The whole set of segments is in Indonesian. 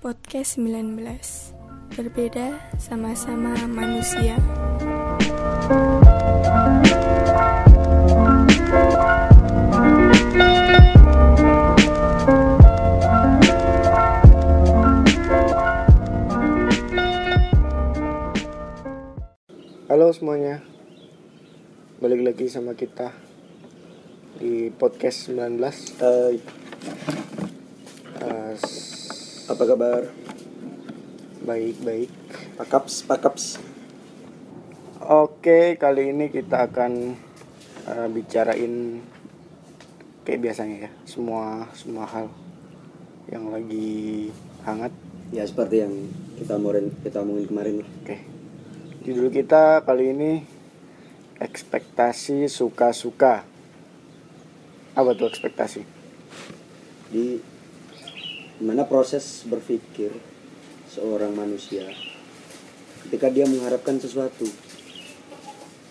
Podcast 19 Berbeda sama-sama manusia. Halo semuanya. Balik lagi sama kita Di podcast 19 Hai, Eh, s- apa kabar? Baik-baik Pakaps, pakaps. Oke kali ini kita akan eh, Bicarain Kayak biasanya ya Semua semua hal Yang lagi hangat Ya seperti yang kita omongin kita omongin kemarin. Oke Judul kita kali ini Ekspektasi suka-suka Apa tuh ekspektasi? Di mana proses berpikir seorang manusia ketika dia mengharapkan sesuatu.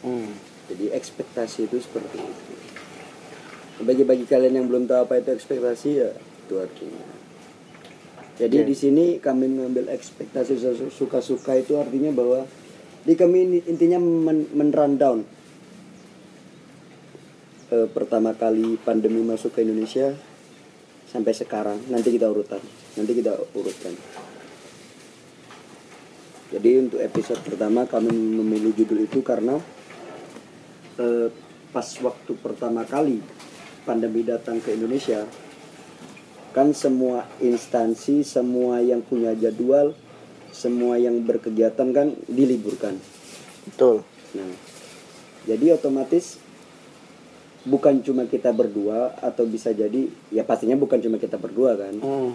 Hmm. Jadi ekspektasi itu seperti itu. Bagi-bagi kalian yang belum tahu apa itu ekspektasi ya itu artinya. Jadi Oke. di sini kami mengambil ekspektasi suka-suka itu artinya bahwa di kami intinya men, men rundown Eh, pertama kali pandemi masuk ke Indonesia sampai sekarang. Nanti kita urutan. Nanti kita urutkan. Jadi untuk episode pertama kami memilih judul itu karena eh, pas waktu pertama kali pandemi datang ke Indonesia kan semua instansi semua yang punya jadwal semua yang berkegiatan kan diliburkan. Betul. Nah jadi otomatis bukan cuma kita berdua atau bisa jadi ya pastinya bukan cuma kita berdua kan Hmm.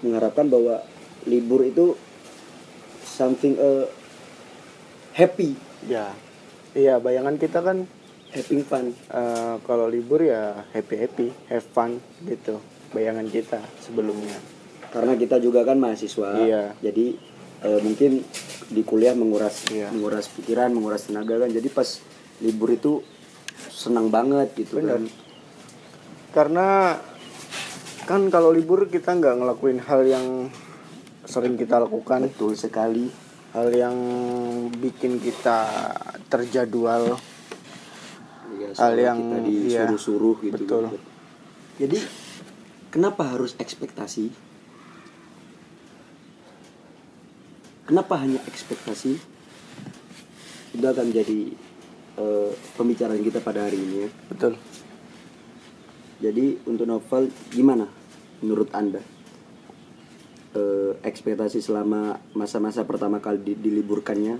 mengharapkan bahwa libur itu something uh, happy Ya, iya bayangan kita kan having fun eh, kalau libur ya happy happy, have fun gitu. Bayangan kita sebelumnya. karena kita juga kan mahasiswa Iya. jadi eh, mungkin di kuliah menguras Iya. menguras pikiran menguras tenaga kan jadi pas libur itu senang banget gitu Benar. kan Karena kan kalau libur kita nggak ngelakuin hal yang sering kita lakukan, betul sekali hal yang bikin kita terjadwal. ya, Hal yang- kita iya, disuruh-suruh gitu betul. kan. jadi kenapa harus ekspektasi kenapa hanya ekspektasi itu akan jadi eh, pembicaraan kita pada hari ini ya Betul. Jadi untuk novel gimana menurut anda Eh, ekspektasi selama masa-masa pertama kali di- diliburkannya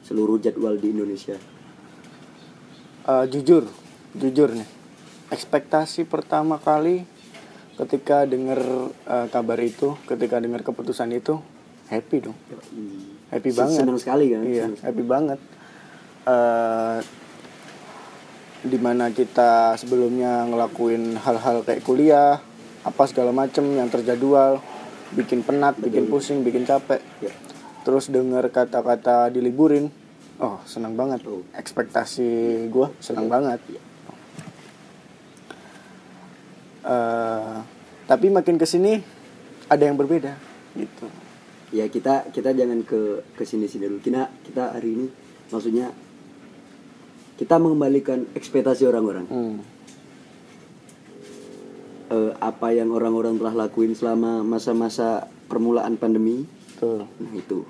seluruh jadwal di Indonesia? Eh, jujur, jujur nih. Ekspektasi pertama kali ketika dengar eh, kabar itu, ketika dengar keputusan itu, happy dong. Happy banget. Senang sekali kan? Iya, Senang sekali. happy banget. Eh di mana kita sebelumnya ngelakuin hal-hal kayak kuliah, apa segala macem yang terjadwal, bikin penat, bikin pusing, bikin capek. Ya. Terus dengar kata-kata diliburin, oh senang banget. Oh. Ekspektasi gue senang banget. Eh, tapi makin ke sini ada yang berbeda, gitu. Ya kita kita jangan ke ke sini sini dulu. Kita kita hari ini maksudnya kita mengembalikan ekspektasi orang-orang. Hmm. Eh, apa yang orang-orang telah lakuin selama masa-masa permulaan pandemi. Nah itu.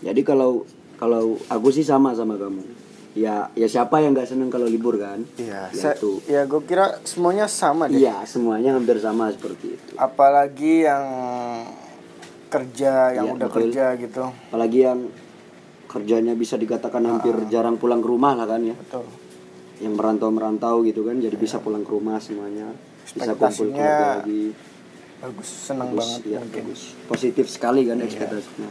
Jadi kalau kalau aku sih sama sama kamu. Ya ya siapa yang nggak seneng kalau libur kan? Iya, Ya itu. ya gue kira semuanya sama deh. Iya semuanya hampir sama seperti itu. Apalagi yang kerja, yang Iya, udah betul. kerja gitu. Apalagi yang kerjanya bisa dikatakan hampir jarang pulang ke rumah lah kan ya. Betul. Yang merantau-merantau gitu kan, jadi bisa pulang ke rumah semuanya. Bisa kumpul keluarga lagi. Bagus, senang Bagus, banget ya, mungkin. bagus. Positif sekali kan ekspektasinya.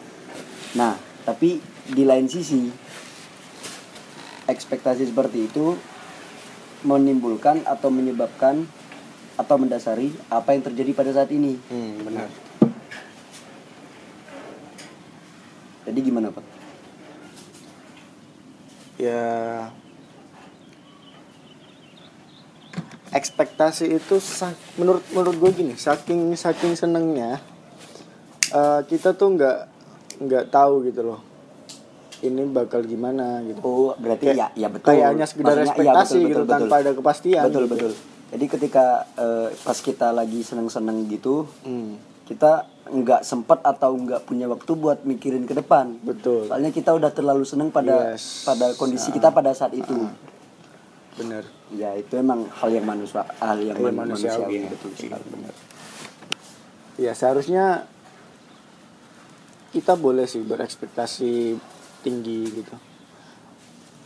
Nah, tapi di lain sisi ekspektasi seperti itu menimbulkan atau menyebabkan atau mendasari apa yang terjadi pada saat ini. Hmm, benar. Jadi gimana, Pak? Ya ekspektasi itu menurut menurut gue gini saking saking senengnya eh, kita tuh nggak nggak tahu gitu loh ini bakal gimana gitu Oh, berarti Kayak- ya, ya betul. kayak hanya sekedar Maksudnya, iya, ekspektasi gitu, tanpa ada kepastian Betul, gitu. betul. Jadi ketika eh, pas kita lagi seneng-seneng gitu, Hmm, kita nggak sempat atau nggak punya waktu buat mikirin ke depan. betul Soalnya kita udah terlalu seneng pada Yes. pada kondisi kita pada saat itu. bener Ya, itu emang hal yang manusia hal yang Hal yang man- manusiawi, manusiawi, ya. betul sekali. bener ya seharusnya kita boleh sih berekspektasi tinggi gitu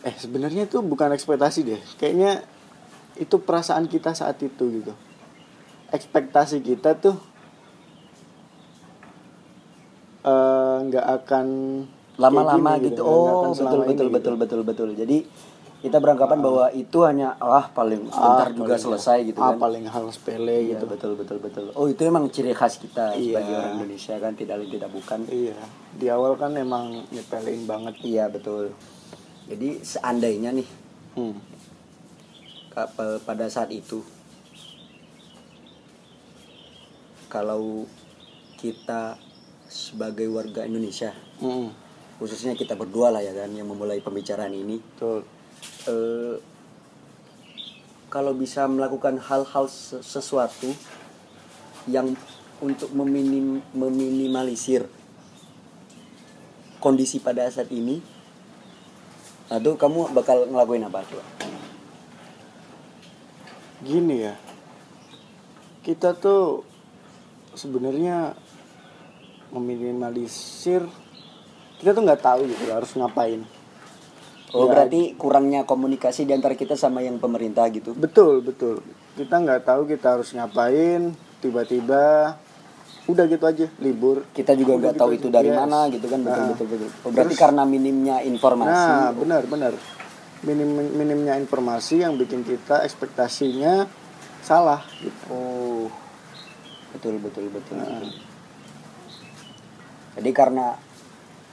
eh sebenarnya itu bukan ekspektasi deh kayaknya itu perasaan kita saat itu gitu ekspektasi kita tuh eh, nggak akan kayak Lama-lama gitu. nggak akan Oh, betul betul ini gitu. betul betul betul. Jadi kita beranggapan bahwa itu hanya wah paling sebentar Ah, juga paling- selesai gitu ah, kan. paling hal sepele Iya, gitu betul betul betul. Oh, itu emang ciri khas kita Iya. sebagai orang Indonesia kan tidak lain tidak bukan. iya di awal kan emang nyepelein banget Iya, betul. Jadi seandainya nih hmm. ka- pa- pada saat itu kalau kita sebagai warga Indonesia. Hmm. khususnya kita berdua lah ya kan yang memulai pembicaraan ini. Betul. Eh, kalau bisa melakukan hal-hal se- sesuatu yang untuk meminim, meminimalisir kondisi pada saat ini aduh kamu bakal ngelakuin apa coba? Gini ya kita tuh sebenarnya meminimalisir kita tuh nggak tahu gitu harus ngapain oh Ya, berarti kurangnya komunikasi di antara kita sama yang pemerintah gitu betul betul kita nggak tahu kita harus ngapain tiba-tiba udah gitu aja libur kita juga nggak gitu tahu aja. itu dari Yes. mana gitu kan betul Nah. betul betul oh, berarti Terus- karena minimnya informasi nah benar benar minim minimnya informasi yang bikin kita ekspektasinya salah gitu Oh, betul betul betul. Nah. betul. Jadi karena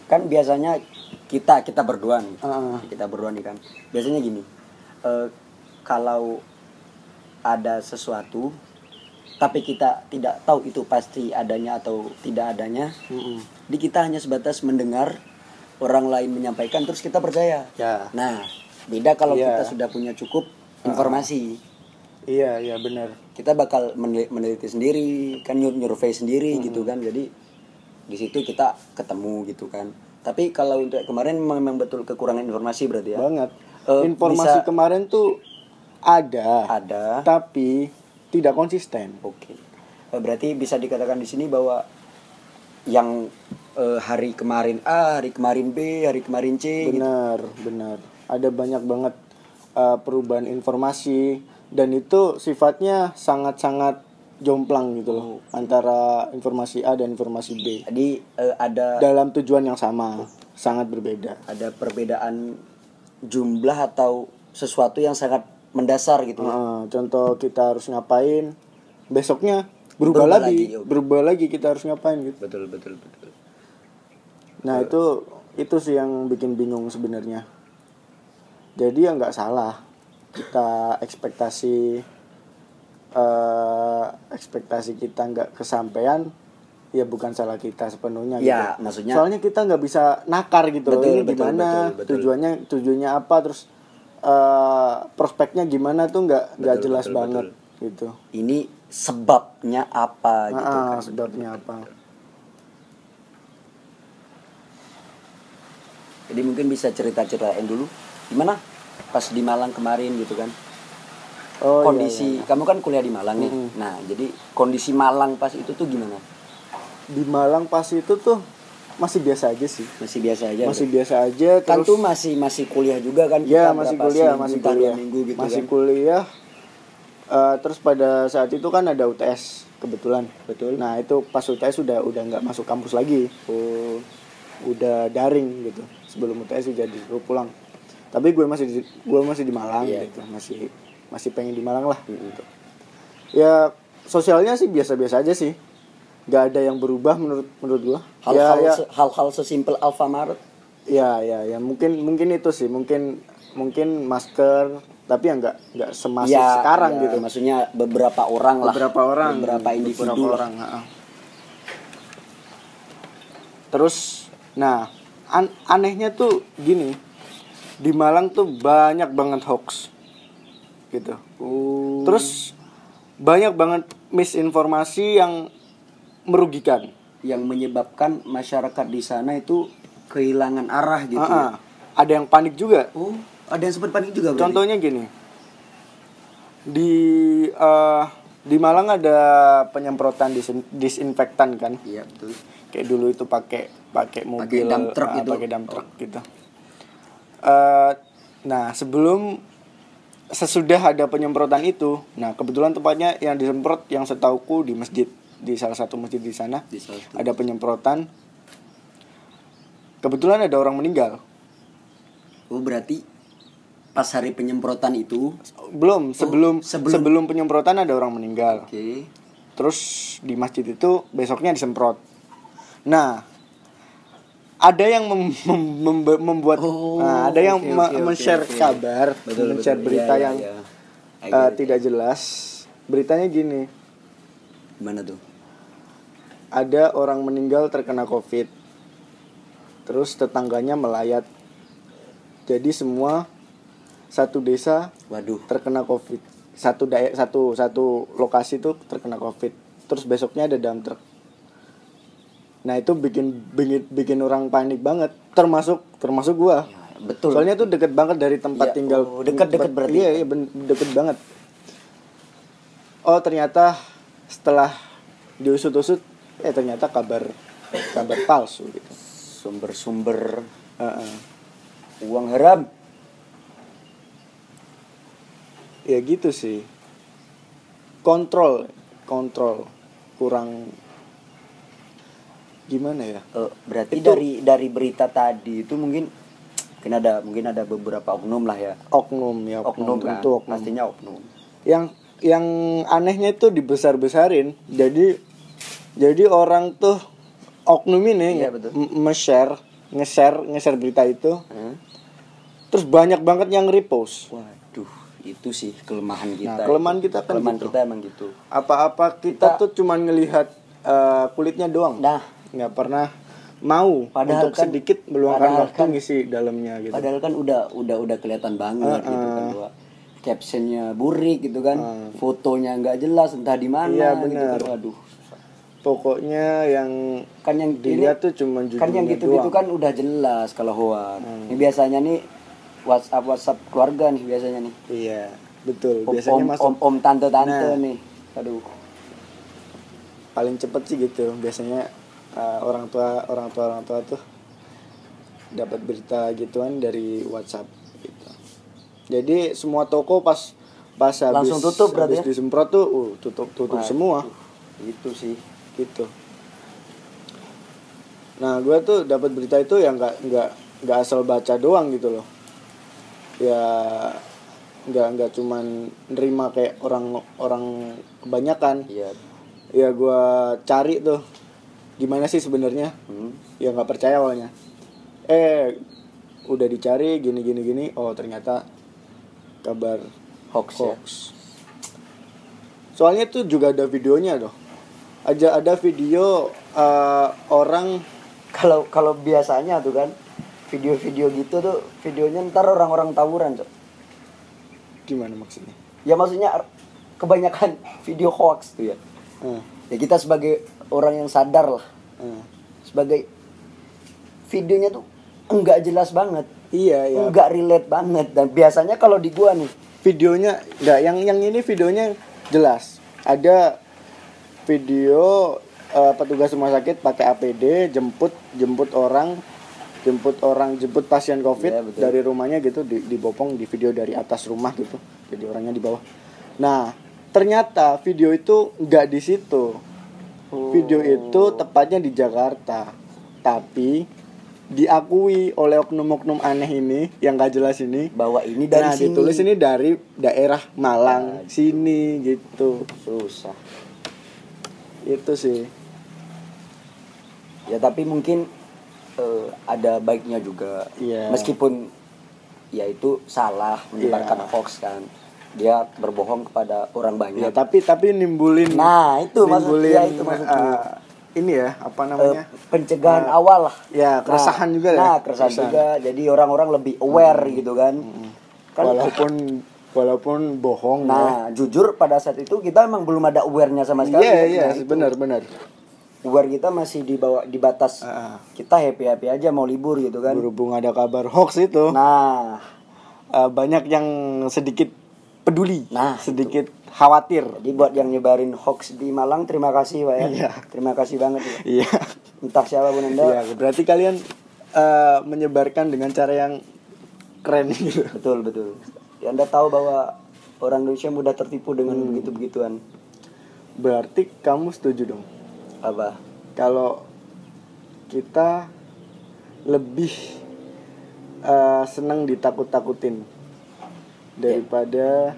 kan biasanya kita kita berdua nih, Heeh. kita berdua nih kan. Biasanya gini, eh, kalau ada sesuatu, tapi kita tidak tahu itu pasti adanya atau tidak adanya, Mm-mm. di kita hanya sebatas mendengar orang lain menyampaikan terus kita percaya. ya Nah, beda kalau Iya. kita sudah punya cukup informasi iya iya benar kita bakal menel- meneliti sendiri kan nyur nyurvei sendiri gitu kan jadi di situ kita ketemu gitu kan. Tapi kalau untuk kemarin memang, betul kekurangan informasi berarti ya. Banget. Eh, informasi bisa- kemarin tuh ada ada. tapi tidak konsisten. Oke. Eh, berarti bisa dikatakan di sini bahwa yang eh, hari kemarin A hari kemarin B hari kemarin C gitu. benar benar. Ada banyak banget uh, perubahan informasi. Dan itu sifatnya sangat-sangat jomplang gitu loh antara informasi A dan informasi B jadi eh, ada dalam tujuan yang sama sangat berbeda ada perbedaan jumlah atau sesuatu yang sangat mendasar gitu ya. Uh, contoh kita harus ngapain besoknya berubah, Berubah lagi, lagi, oke. berubah lagi kita harus ngapain gitu betul betul betul Nah itu itu sih yang bikin bingung sebenarnya. Jadi ya nggak salah kita ekspektasi eh ekspektasi kita nggak kesampaian ya bukan salah kita sepenuhnya Ya, gitu. maksudnya- soalnya kita nggak bisa nakar gitu loh Betul, ini betul, gimana betul, betul. tujuannya tujuannya apa terus eh prospeknya gimana tuh nggak nggak jelas betul, banget betul. gitu ini sebabnya apa gitu Ah, kan sebabnya apa jadi mungkin bisa cerita ceritain dulu gimana pas di Malang kemarin gitu kan oh iya, kondisi iya, iya. kamu kan kuliah di Malang nih. Mm-mm. nah jadi kondisi Malang pas itu tuh gimana? Di Malang pas itu tuh masih biasa aja sih. Masih biasa aja masih Bro? biasa aja kan terus tuh masih masih kuliah juga kan? Ya kita masih kuliah masih kuliah. minggu gitu masih kan? kuliah. Eh, terus pada saat itu kan ada UTS kebetulan. Betul. Nah itu pas UTS udah udah nggak masuk kampus lagi. Oh. Udah daring gitu sebelum UTS udah disuruh pulang. Tapi gue masih di, gue masih di Malang Iya. gitu masih masih pengen di Malang lah gitu. Ya sosialnya sih biasa-biasa aja sih. Nggak ada yang berubah menurut menurut gue hal-hal ya, ya, se- hal-hal sesimpel Alfamart. Ya ya ya. Mungkin mungkin itu sih. Mungkin mungkin masker tapi ya nggak nggak semasif Ya, sekarang ya, gitu. Maksudnya beberapa orang lah. Beberapa orang. Beberapa individu beberapa lah. orang ha-ha. terus nah an- anehnya tuh gini. Di Malang tuh banyak banget hoax gitu Oh. terus banyak banget misinformasi yang merugikan yang menyebabkan masyarakat di sana itu kehilangan arah gitu. Ah, ya. ah. ada yang panik juga Oh, ada yang sempat panik juga berarti? contohnya gini di eh, di Malang ada penyemprotan disin- disinfektan kan Iya, betul. kayak dulu itu pakai pakai mobil dump truck ah, gitu. pakai dump truck gitu Eh, nah sebelum sesudah ada penyemprotan itu nah kebetulan tempatnya yang disemprot yang setauku di masjid di salah satu masjid di sana Di ada penyemprotan. Kebetulan ada orang meninggal. Oh, berarti pas hari penyemprotan itu? Belum sebelum, Oh, sebelum. sebelum penyemprotan ada orang meninggal. Oke. terus di masjid itu besoknya disemprot. Nah ada yang mem- mem- mem- membuat Oh, nah, ada yang oke, oke, men-share oke. kabar men-share betul. berita Iya, yang iya, iya. It. tidak jelas beritanya gini Gimana tuh? ada orang meninggal terkena covid terus tetangganya melayat jadi semua satu desa Waduh. terkena covid satu daerah satu satu lokasi tuh terkena covid terus besoknya ada dump truck nah itu bikin bikin bikin orang panik banget termasuk termasuk gua Ya, betul. soalnya tuh deket banget dari tempat Iya, tinggal oh, deket-deket tempat- berarti. iya iya ben- deket banget oh ternyata setelah diusut-usut eh ternyata kabar kabar palsu gitu sumber-sumber Heeh. uang haram. ya gitu sih kontrol kontrol kurang gimana ya Eh, berarti Itu- dari dari berita tadi itu mungkin mungkin ada mungkin ada beberapa oknum lah ya. oknum ya Oknum, kan. tentu oknum. Pastinya oknum. yang yang anehnya itu dibesar besarin jadi jadi orang tuh oknum ini Iya, nge-share nge-share nge-share berita itu Hah? terus banyak banget yang repost Waduh, itu sih kelemahan kita. Nah, kelemahan itu. kita kan kelemahan gitu. kita emang gitu. apa-apa kita, Kita- tuh cuman ngelihat eh, kulitnya doang Nah, nggak pernah mau Padahal untuk kan- sedikit meluangkan waktu kan- ngisi dalamnya gitu padahal kan udah udah udah kelihatan banget gitu kan captionnya burik gitu kan, fotonya nggak jelas entah di mana Iya, gitu kan. Waduh. pokoknya yang Kan yang dilihat ini- tuh cuman kan yang gitu-gitu kan udah jelas kalau hoax. Hmm. Ini biasanya nih WhatsApp WhatsApp keluarga nih biasanya nih. iya betul Om biasanya om, masuk om, om tante tante Nah. nih. Aduh. paling cepet sih gitu biasanya uh, orang tua orang tua orang tua tuh dapat berita gituan dari WhatsApp gitu jadi semua toko pas pas habis Langsung tutup berarti habis ya? disemprot tuh uh, tutup tutup Waduh, semua Itu sih. gitu nah gue tuh dapat berita itu yang nggak nggak nggak asal baca doang gitu loh ya nggak nggak cuman nerima kayak orang orang kebanyakan Iya. ya gue cari tuh gimana sih sebenarnya Hmm. ya nggak percaya awalnya eh udah dicari gini gini gini oh ternyata kabar Hoax, ya. hoax soalnya tuh juga ada videonya loh aja ada video eh, orang Kalau kalau biasanya tuh kan video-video gitu tuh videonya ntar orang-orang tawuran, Cok. gimana maksudnya Ya maksudnya kebanyakan video hoax tuh ya. Eh, Ya kita sebagai orang yang sadar lah, eh. sebagai videonya tuh enggak jelas banget, iya ya enggak relate banget. Dan biasanya kalau di gua nih, videonya nggak yang yang ini videonya jelas. Ada video eh, petugas rumah sakit pakai APD jemput jemput orang jemput orang jemput pasien covid Iya, betul. dari rumahnya gitu di, dibopong di video dari atas rumah gitu jadi orangnya di bawah. Nah ternyata video itu nggak di situ video itu tepatnya di Jakarta tapi diakui oleh oknum-oknum aneh ini yang gak jelas ini bahwa ini dari nah, sini ditulis ini dari daerah Malang sini gitu. susah. Itu sih. Ya tapi mungkin eh, ada baiknya juga. Iya. Meskipun ya itu salah menyebarkan Iya. hoax kan. Dia berbohong kepada orang Ya, banyak. tapi tapi nimbulin Nah, itu maksud- nimbulin ya, itu maksudku. eh, ini ya apa Eh, namanya pencegahan Eh, awal lah. ya, keresahan Nah, juga ya. Nah, keresahan Keresahan. juga. Jadi orang-orang lebih aware gitu kan. Kan walaupun walaupun bohong ya. Nah, jujur pada saat itu kita emang belum ada awarenya sama sekali. iya kan. iya itu. benar benar Aware kita masih di bawah di batas ah. kita happy happy aja mau libur gitu kan. berhubung ada kabar hoax itu Nah, eh, banyak yang sedikit peduli Nah, sedikit khawatir jadi buat yang nyebarin hoax di Malang terima kasih Pak ya. Iya. Terima kasih banget ya. iya Entah siapa pun Anda. iya berarti kalian eh, menyebarkan dengan cara yang keren gitu Betul, betul. Ya, anda tahu bahwa orang Indonesia mudah tertipu dengan Hmm. begitu-begituan. berarti kamu setuju dong Apa? kalau kita lebih eh, senang ditakut-takutin daripada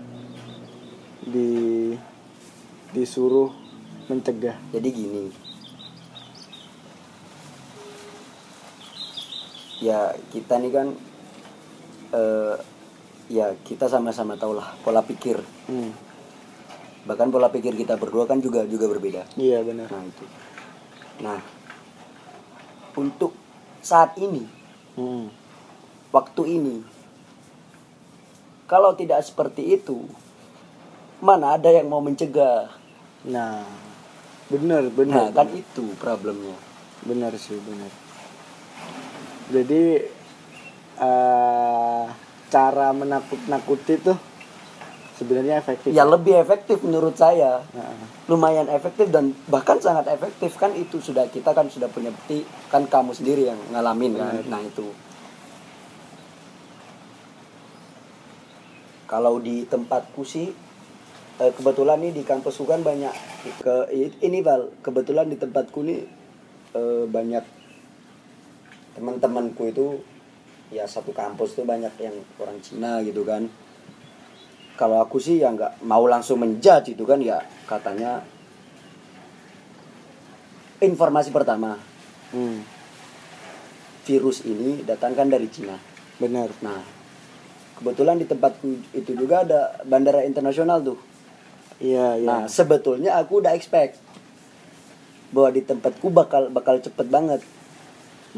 di disuruh mencegah Jadi gini. Ya, kita nih kan eh ya kita sama-sama tahu lah pola pikir. Hmm. Bahkan pola pikir kita berdua kan juga juga berbeda. iya benar Nah, itu. Nah, untuk saat ini, Hmm. waktu ini kalau tidak seperti itu, mana ada yang mau mencegah? nah benar Nah, benar kan itu problemnya. benar sih benar jadi eh, cara menakut-nakuti tuh sebenarnya efektif Ya lebih efektif menurut saya. Nah, Lumayan efektif dan bahkan sangat efektif kan itu sudah kita kan sudah punya bukti kan kamu sendiri yang ngalamin kan. Nah, itu. Kalau di tempatku sih eh, kebetulan nih di kampusku kan banyak ke ini Val, kebetulan di tempatku nih eh, banyak teman-temanku itu ya satu kampus tuh banyak yang orang Cina gitu kan. Kalau aku sih ya nggak mau langsung menjudge itu kan ya katanya informasi pertama. Hmm, virus ini datangkan dari Cina. Benar. Nah kebetulan di tempatku itu juga ada bandara internasional tuh. Iya iya. Nah sebetulnya aku udah expect bahwa di tempatku bakal bakal cepet banget.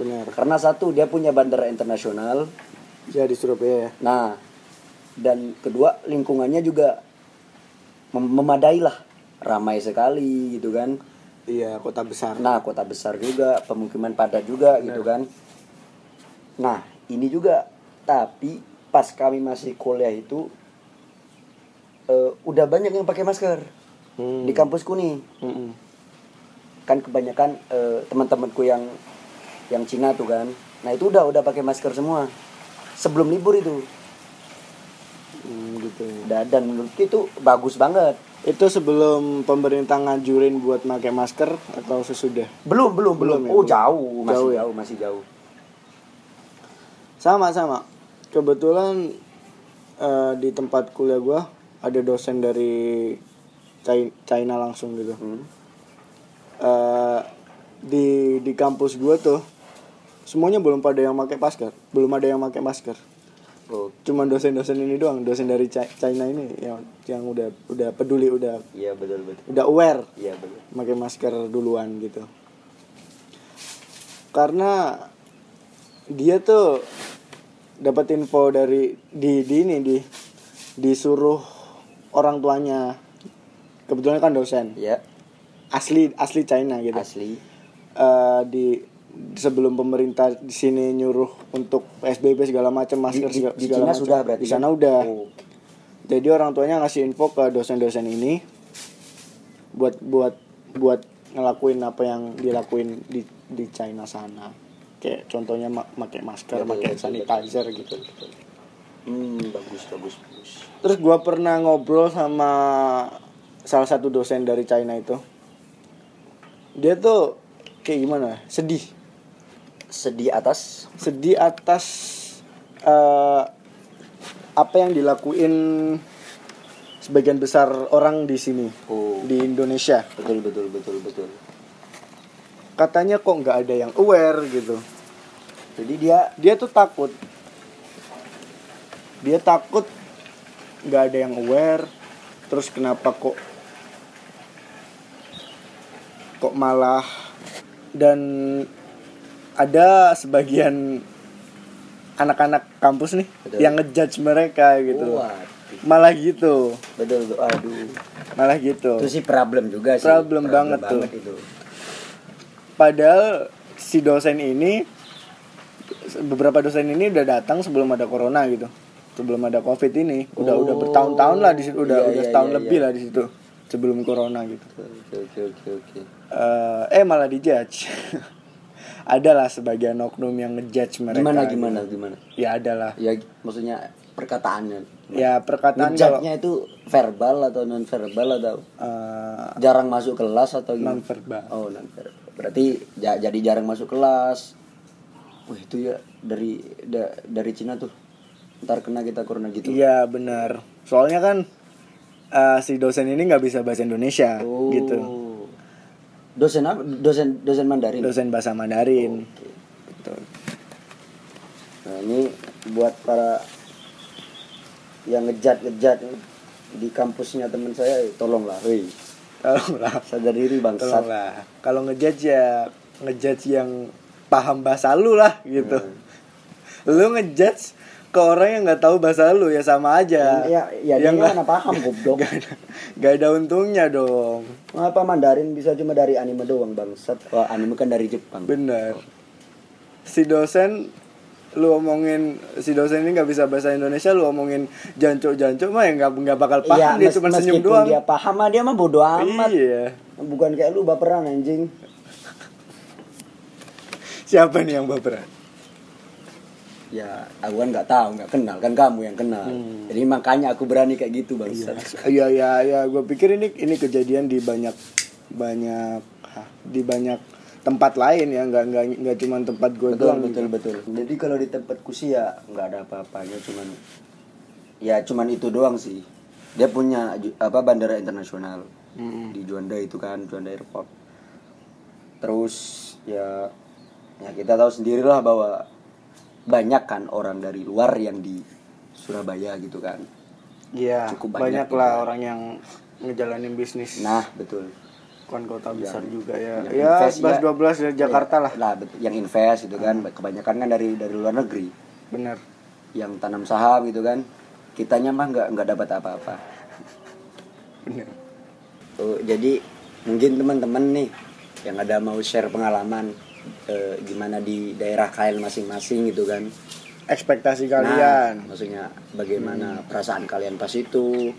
Benar. Karena satu dia punya bandara internasional. Ya di Surabaya ya. Nah, dan kedua lingkungannya juga mem- memadai lah, ramai sekali gitu kan. iya kota besar. Nah, kota besar juga, pemukiman padat juga gitu kan. Nah, ini juga tapi pas kami masih kuliah itu eh, udah banyak yang pakai masker Hmm. di kampusku nih. Mm-mm. Kan kebanyakan eh, teman-temanku yang yang Cina tuh kan. Nah, itu udah udah pakai masker semua. Sebelum libur itu. Hmm, gitu. Dan, dan menurutku itu bagus banget. itu sebelum pemerintah ngajurin buat pakai masker atau sesudah Belum, belum, belum. Belum ya, oh, belum. jauh, masih Jauh jauh, ya? masih jauh. sama sama kebetulan eh, di tempat kuliah gua ada dosen dari China, langsung gitu Hmm. Eh, di di kampus gua tuh semuanya belum pada yang pakai masker belum ada yang pakai masker Oh, cuman dosen-dosen ini doang dosen dari Chi- China ini yang yang udah udah peduli udah iya betul betul. udah aware Iya betul. pakai masker duluan gitu karena dia tuh dapat info dari di di ini di disuruh orang tuanya kebetulan kan dosen Iya, asli asli China gitu asli. Eh, di sebelum pemerintah di sini nyuruh untuk PSBB segala macam Di, masker di, segala, di segala macam. sudah berarti. di sana kan? udah Oh, jadi orang tuanya ngasih info ke dosen-dosen ini buat buat buat ngelakuin apa yang dilakuin di di China sana. Kayak contohnya pakai masker, Betul, pakai betul, sanitizer gitu. Hmm, bagus bagus bagus. Terus gua pernah ngobrol sama salah satu dosen dari China itu. Dia tuh kayak gimana? Sedih. Sedih atas Sedih atas eh, apa yang dilakuin sebagian besar orang di sini oh di Indonesia. betul betul betul betul. Katanya kok nggak ada yang aware gitu. Jadi dia Dia tuh takut. Dia takut nggak ada yang aware. Terus kenapa kok kok malah dan ada sebagian anak-anak kampus nih Betul. yang ngejudge mereka gitu Waduh. malah gitu betul aduh malah gitu itu sih problem juga sih Problem banget tuh. itu padahal si dosen ini beberapa dosen ini udah datang sebelum ada corona gitu sebelum ada covid ini udah udah Oh. bertahun-tahun lah di situ udah Iya, udah iya, setahun iya, lebih iya. lah di situ sebelum corona gitu oke oke oke Eh, eh malah dijudge adalah sebagian oknum yang ngejudge mereka gimana gitu. gimana gimana ya adalah ya maksudnya perkataannya ya perkataan Ngejudge-nya itu verbal atau non verbal atau eh, jarang masuk kelas atau gimana? non verbal Oh, non verbal. Berarti ja- jadi jarang masuk kelas. Wah, itu ya dari da- dari Cina tuh. Ntar kena kita corona gitu. iya benar soalnya kan eh, si dosen ini nggak bisa bahasa Indonesia Oh. gitu Dosen apa? Dosen dosen Mandarin. dosen bahasa Mandarin Oke. Betul. Nah, ini buat para yang ngejat-ngejat nih di kampusnya teman saya, tolonglah, woi. tolonglah Sadar diri bangsat. tolonglah kalau ngejudge ya ngejudge yang paham bahasa lu lah gitu lu ngejudge ke orang yang nggak tahu bahasa lu ya sama aja Ya, ya, dia Yang nggak- paham goblok. nggak ada, nggak ada untungnya dong Mengapa Mandarin bisa cuma dari anime doang bangsat? Wah, anime kan dari Jepang. bener si dosen lu omongin si dosen ini nggak bisa bahasa Indonesia lu omongin jancuk jancuk mah ya nggak nggak bakal paham Iya, dia mes- cuma senyum doang dia paham mah dia mah bodo amat. iya Bukan kayak lu baperan anjing. Siapa nih yang baperan Ya, aku kan nggak tahu, nggak kenal kan kamu yang kenal. Hmm. Jadi makanya aku berani kayak gitu bangsa. Iya iya ya, gue pikir ini ini kejadian di banyak banyak hah, di banyak tempat lain ya, nggak nggak nggak cuma tempat gue Betul doang. betul betul. Jadi kalau di tempatku sih ya nggak ada apa-apanya, cuman ya cuman itu doang sih. Dia punya apa bandara internasional Mm-mm. di Juanda itu kan Juanda Airport. Terus ya ya kita tahu sendirilah bahwa banyak kan orang dari luar yang di Surabaya gitu kan. Iya, Cukup banyak, banyak lah gitu. orang yang ngejalanin bisnis. Nah, betul. kan kota besar juga ya. Ya, invest 11 12 dari Jakarta Ya, lah. Lah, betul. Yang invest itu kan kebanyakan kan dari dari luar negeri. Bener. Yang tanam saham gitu kan. Kitanya mah nggak nggak dapat apa-apa. Bener. Oh, jadi mungkin teman-teman nih yang ada mau share pengalaman eh, gimana di daerah kalian masing-masing gitu kan. Ekspektasi Nah, kalian. maksudnya bagaimana perasaan kalian pas itu?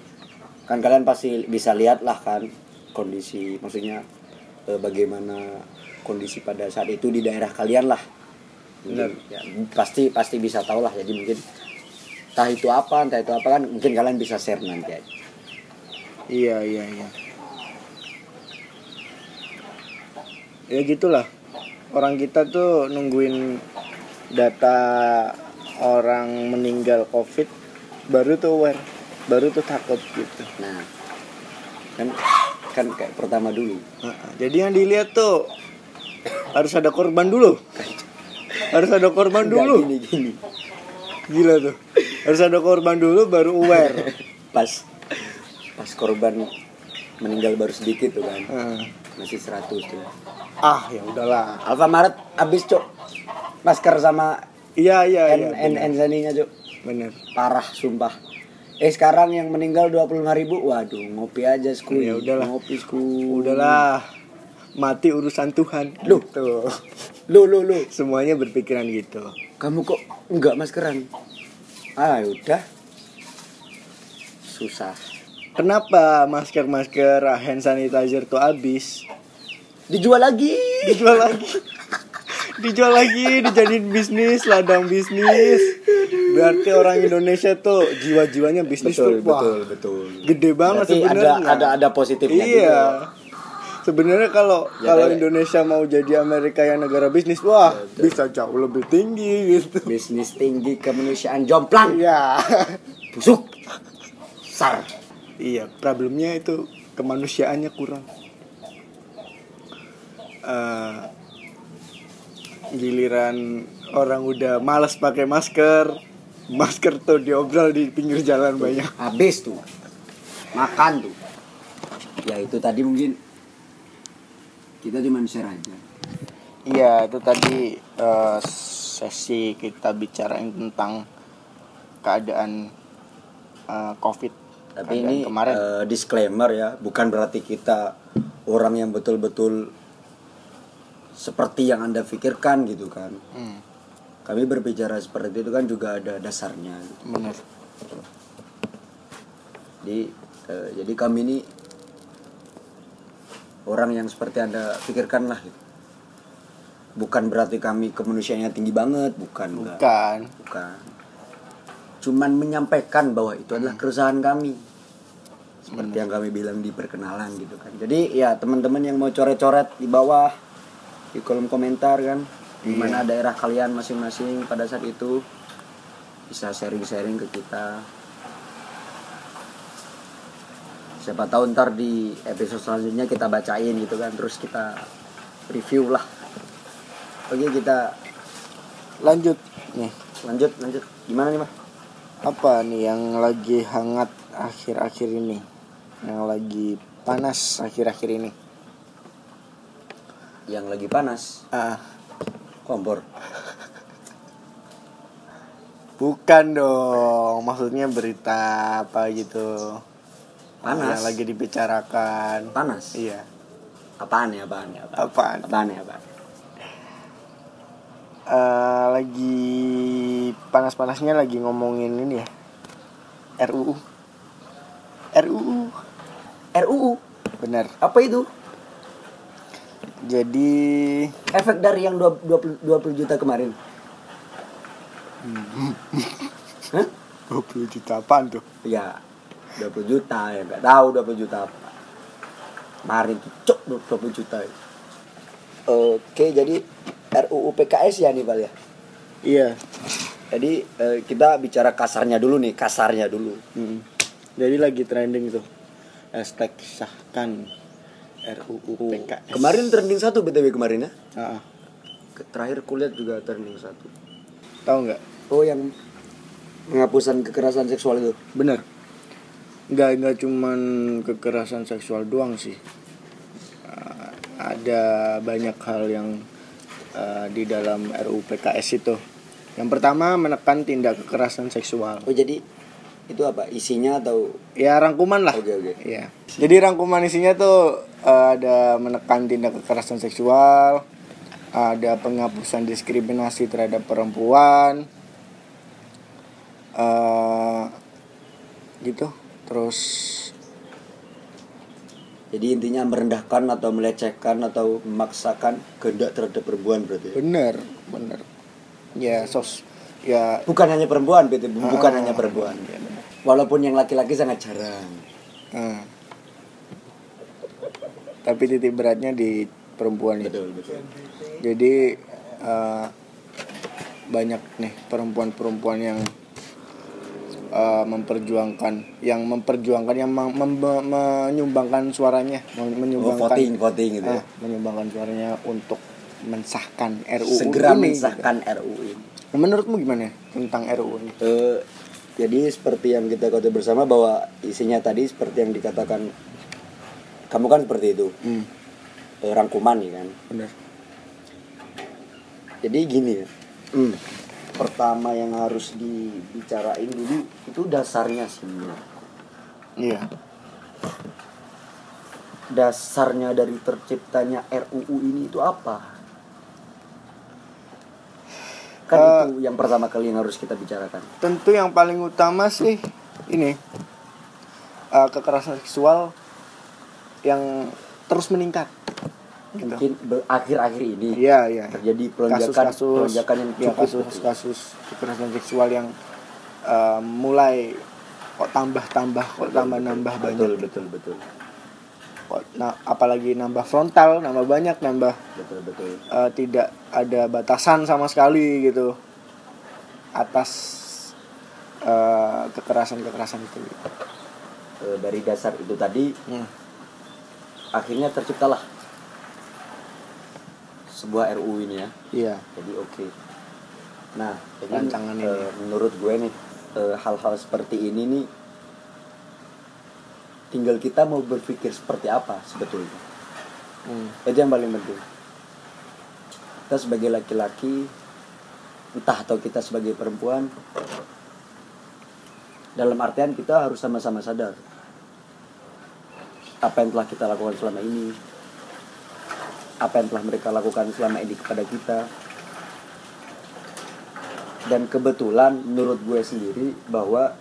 Kan kalian pasti bisa lihat lah kan kondisi maksudnya eh, bagaimana kondisi pada saat itu di daerah kalian lah. Mungkin, ya, pasti pasti bisa tahu lah jadi mungkin entah itu apa entah itu apa kan mungkin kalian bisa share nanti aja. Iya, iya, iya. Ya gitulah. Orang kita tuh nungguin data orang meninggal Covid baru tuh aware, baru tuh takut gitu. Nah, kan kan kayak pertama dulu. Jadi yang dilihat tuh harus ada korban dulu. Harus ada korban dulu. gini gini. Gila tuh. Harus ada korban dulu baru aware. Pas pas korban meninggal baru sedikit tuh kan. Heeh. Masih 100 tuh. Ah, ya udahlah. Alfamaret habis cok masker sama Iya, iya, hand iya. hand sanitizer, cok Bener. parah sumpah eh sekarang yang meninggal 25.000 ribu waduh ngopi aja sku Ya udahlah. ngopi sku Udahlah. Mati urusan Tuhan. Loh. Tuh. lu lu lu Semuanya berpikiran gitu. kamu kok enggak maskeran ah udah susah Kenapa masker-masker hand sanitizer tuh habis? dijual lagi Dijual lagi. Dijual lagi, dijadiin bisnis, ladang bisnis. Berarti orang Indonesia tuh jiwa-jiwanya bisnis tuh wah, betul gede banget sebenarnya. ada ada ada positifnya Iya. juga. Sebenarnya kalau Ya, kalau kayak- Indonesia mau jadi Amerika yang negara bisnis, wah bisa jauh lebih tinggi gitu. bisnis tinggi kemanusiaan jomplang Iya. busuk sar Iya, problemnya itu kemanusiaannya kurang. Eh, giliran orang udah malas pakai masker, masker tuh diobral di pinggir jalan banyak. habis tuh makan tuh ya itu tadi mungkin kita cuma share aja Iya itu tadi eh, sesi kita bicarain tentang keadaan eh, COVID Tapi ini kemarin. eh, disclaimer ya, bukan berarti kita orang yang betul-betul seperti yang anda pikirkan gitu kan. Hmm, Kami berbicara seperti itu kan juga ada dasarnya. bener. Jadi eh, jadi kami ini orang yang seperti anda pikirkan lah. Gitu. Bukan berarti kami kemanusiaannya tinggi banget, bukan. enggak. Bukan. Cuman menyampaikan bahwa itu adalah keresahan kami. Seperti yang kami bilang di perkenalan gitu kan. Jadi ya teman-teman yang mau coret-coret di bawah di kolom komentar kan, di mana daerah kalian masing-masing pada saat itu bisa sharing-sharing ke kita. Siapa tahu ntar di episode selanjutnya kita bacain gitu kan, terus kita review lah. Oke kita Lanjut nih. lanjut lanjut gimana nih mah? Apa nih yang lagi hangat akhir-akhir ini? Yang lagi panas akhir-akhir ini? Yang lagi panas Ah, kompor. bukan dong. Maksudnya berita apa gitu? Panas. Yang lagi dibicarakan. Panas. Iya. Apaan ya apaan ya apaan? Apaan? Apaan ya apaan? Eh, lagi panas-panasnya lagi ngomongin ini ya RUU RUU RUU. benar Apa itu? jadi Efek dari yang 20, 20 juta kemarin. Hah? 20 juta apaan tuh Ya 20 juta ya nggak tahu 20 juta apa. Kemarin tuh cok 20 juta. Oke jadi RUU PKS ya nih Bal ya. iya Jadi eh, kita bicara kasarnya dulu nih, kasarnya dulu. Mm. jadi lagi trending tuh hashtag sahkan RUU PKS Kemarin trending satu btw kemarin ya. Ke- Terakhir kulihat juga trending satu. tahu nggak Oh yang penghapusan kekerasan seksual itu. bener nggak nggak cuman kekerasan seksual doang sih Ah, ada banyak hal yang ah, di dalam RUU PKS itu. Yang pertama menekan tindak kekerasan seksual. Oh jadi itu apa isinya atau? Ya rangkuman lah. Oke, oke. ya jadi rangkuman isinya tuh eh, ada menekan tindak kekerasan seksual ada penghapusan diskriminasi terhadap perempuan eh gitu. Terus jadi intinya merendahkan atau melecehkan atau memaksakan kehendak terhadap perempuan berarti. ya? bener bener ya sos ya Bukan hanya perempuan berarti bukan Ah, hanya perempuan. iya, bener. Walaupun yang laki-laki sangat jarang. eh. tapi titik beratnya di perempuan Betul betul. jadi eh, banyak nih perempuan-perempuan yang eh, memperjuangkan yang memperjuangkan yang mem- mem- menyumbangkan suaranya Oh, menyumbangkan voting voting gitu. ya. ah, menyumbangkan suaranya untuk mensahkan RUU Segera ini, mensahkan RUU ini. gitu. menurutmu gimana tentang RUU ini Eh, jadi seperti yang kita ketahui bersama bahwa isinya tadi seperti yang dikatakan kamu kan seperti itu hmm, eh, rangkuman ya kan. bener Jadi gini ya. Hmm. Pertama yang harus dibicarain dulu itu dasarnya sih. iya Dasarnya dari terciptanya RUU ini itu apa? Kan Eh, itu yang pertama kali yang harus kita bicarakan. tentu yang paling utama sih ini eh, kekerasan seksual yang terus meningkat gitu. Mungkin akhir-akhir ini Iya, iya. terjadi pelonjakan pelonjakan yang ya, kasus-kasus kekerasan seksual yang eh, mulai kok tambah-tambah, kok tambah-nambah banyak. betul betul betul Kok nah, apalagi nambah frontal, nambah banyak, nambah betul betul. eh, tidak ada batasan sama sekali gitu atas eh, kekerasan-kekerasan itu. Eh, dari dasar itu tadi Hmm. akhirnya terciptalah sebuah RUU ini ya. Iya. Jadi oke. Nah, jadi Rancangan ini. eh, menurut gue nih eh, hal-hal seperti ini nih tinggal kita mau berpikir seperti apa sebetulnya. Hmm. Itu yang paling penting. kita sebagai laki-laki entah atau kita sebagai perempuan dalam artian kita harus sama-sama sadar apa yang telah kita lakukan selama ini apa yang telah mereka lakukan selama ini kepada kita. Dan kebetulan menurut gue sendiri bahwa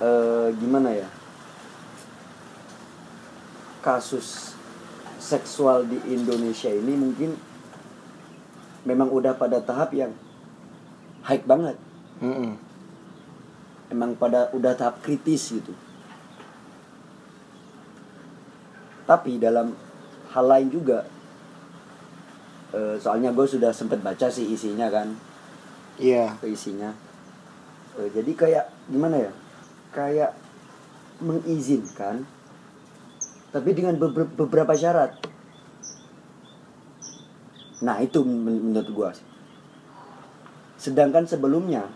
eh, gimana ya kasus seksual di Indonesia ini mungkin memang udah pada tahap yang high banget. Mm-mm. emang pada udah tahap kritis gitu. Tapi dalam hal lain juga. Eh, soalnya gue sudah sempet baca sih isinya kan. Iya. ke isinya. Eh, jadi kayak gimana ya? Kayak mengizinkan tapi dengan beber- beberapa syarat. Nah itu men- menurut sih. sedangkan sebelumnya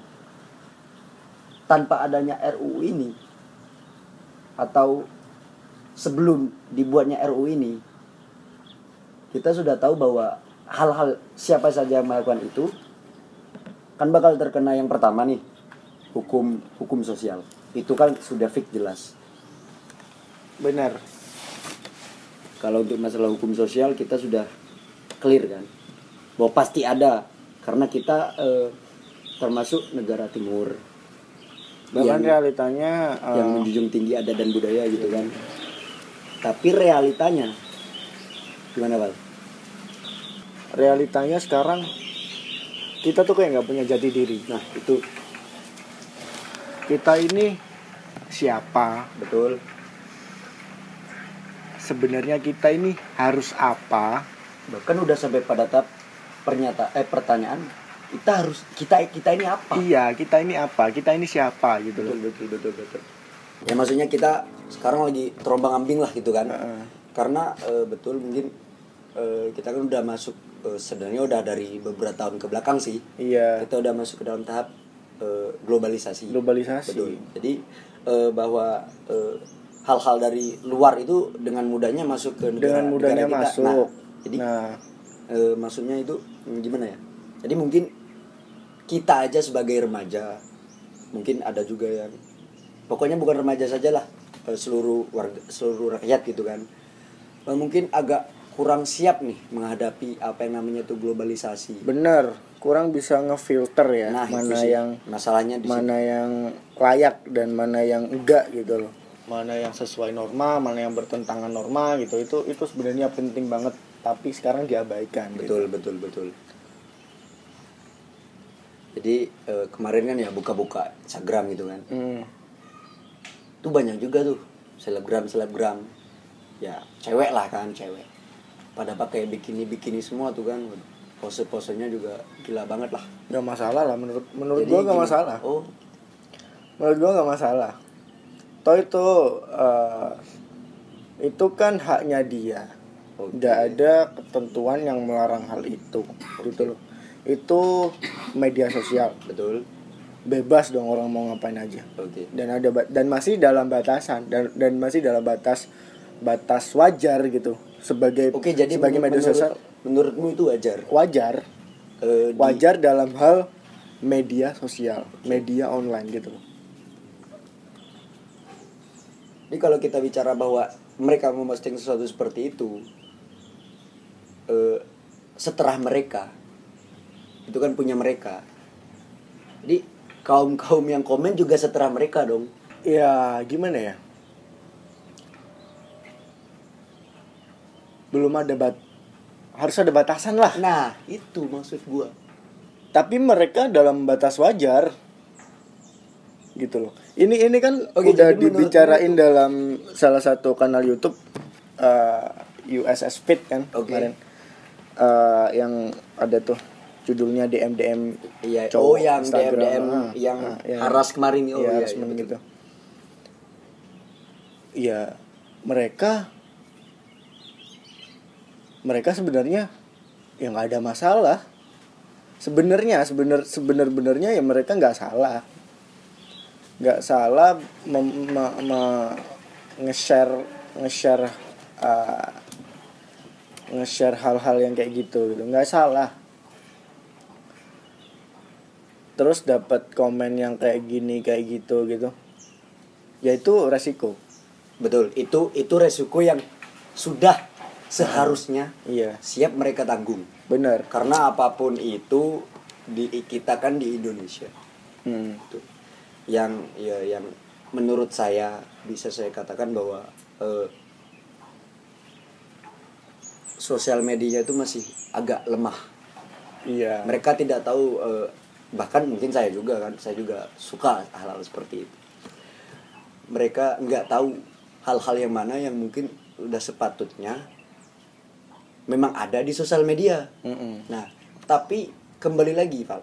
tanpa adanya RUU ini atau sebelum dibuatnya RUU ini kita sudah tahu bahwa hal-hal siapa saja yang melakukan itu kan bakal terkena yang pertama nih hukum hukum sosial. Itu kan sudah fix jelas. Benar. kalau untuk masalah hukum sosial kita sudah clear kan? Bahwa pasti ada. Karena kita eh, termasuk negara timur. Bahkan yang, realitanya eh, yang menjunjung tinggi adat dan budaya gitu kan? Tapi realitanya gimana Val? realitanya sekarang kita tuh kayak nggak punya jati diri. nah itu Kita ini siapa? betul Sebenarnya kita ini harus apa? bahkan udah sampai pada tahap pernyataan eh pertanyaan kita harus kita kita ini apa Iya, kita ini apa? Kita ini siapa gitu loh. betul betul betul betul ya maksudnya kita sekarang lagi terombang ambing lah gitu kan Heeh. Karena eh, betul mungkin eh, kita kan udah masuk eh, sebenarnya udah dari beberapa tahun ke belakang sih Iya. kita udah masuk ke dalam tahap eh, globalisasi Globalisasi. betul jadi eh, bahwa eh, hal-hal dari luar itu dengan mudahnya masuk ke negara, Dengan mudahnya negara kita. masuk. Nah, jadi Nah, eh, maksudnya itu hmm, gimana ya jadi mungkin kita aja sebagai remaja mungkin ada juga yang pokoknya bukan remaja saja lah eh, seluruh warga seluruh rakyat gitu kan mungkin agak kurang siap nih menghadapi apa yang namanya tuh globalisasi bener. Kurang bisa ngefilter ya nah itu mana sih yang masalahnya di situ. mana yang layak dan mana yang enggak gitu loh. Mana yang sesuai norma, mana yang bertentangan norma gitu. Itu itu sebenarnya penting banget tapi sekarang diabaikan. gitu. betul betul betul jadi eh, kemarin kan ya buka-buka Instagram gitu kan Hmm. tuh banyak juga tuh selebgram selebgram ya cewek lah kan cewek pada pakai bikini bikini semua tuh kan pose posenya juga gila banget lah Gak masalah lah menurut menurut Jadi gua gak gini, masalah. oh Menurut gua gak masalah. Toh itu eh, itu kan haknya dia. Nggak ada ketentuan yang melarang hal itu, gitu loh. Itu media sosial, betul bebas dong orang mau ngapain aja. oke Dan ada dan masih dalam batasan dan dan masih dalam batas batas wajar gitu sebagai oke jadi sebagai menur- media menurut, sosial menurutmu itu wajar wajar di- wajar dalam hal media sosial, media online gitu. Jadi kalau kita bicara bahwa mereka memposting sesuatu seperti itu, eh, setelah mereka, itu kan punya mereka. Jadi kaum kaum yang komen juga setelah mereka dong. Ya gimana ya? Belum ada bat harus ada batasan lah. Nah itu maksud gua. Tapi mereka dalam batas wajar gitu loh. Ini ini kan Oke, udah dibicarain dalam salah satu kanal YouTube uh, USS Fit kan Oke. kemarin Uh, yang ada tuh judulnya DM DM Iya. cowok oh yang DM Instagram. DM Ah, yang ah, yang- haras kemarin oh Iya, iya, iya, betul. gitu. Iya, mereka mereka sebenarnya ya nggak ada masalah. Sebenarnya sebenar sebenar benarnya ya mereka nggak salah. Nggak salah nge-share nge-share uh, nge-share hal-hal yang kayak gitu gitu nggak salah terus dapat komen yang kayak gini kayak gitu gitu ya itu resiko betul itu itu resiko yang sudah seharusnya iya. siap mereka tanggung. Benar. Karena apa pun itu di kita kan di Indonesia. Hmm. Itu. yang ya yang menurut saya bisa saya katakan bahwa eh, sosial media itu masih agak lemah. Iya. Mereka tidak tahu eh, bahkan mungkin saya juga kan saya juga suka hal-hal seperti itu. Mereka nggak tahu hal-hal yang mana yang mungkin udah sepatutnya memang ada di sosial media. Mm-mm. nah tapi kembali lagi Pak.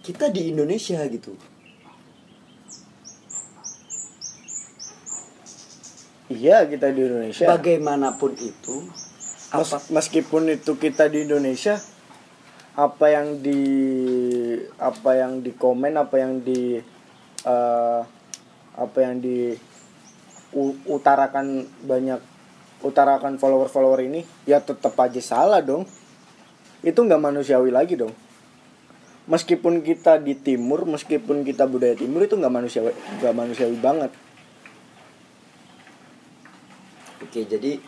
Kita di Indonesia gitu. Iya kita di Indonesia. Bagaimanapun itu Mes- apa meskipun itu kita di Indonesia apa yang di apa yang di komen apa yang di eh, apa yang di utarakan banyak utarakan follower-follower ini ya tetap aja salah dong. Itu nggak manusiawi lagi dong. Meskipun kita di timur meskipun kita budaya timur itu nggak manusiawi nggak manusiawi banget. Oke, jadi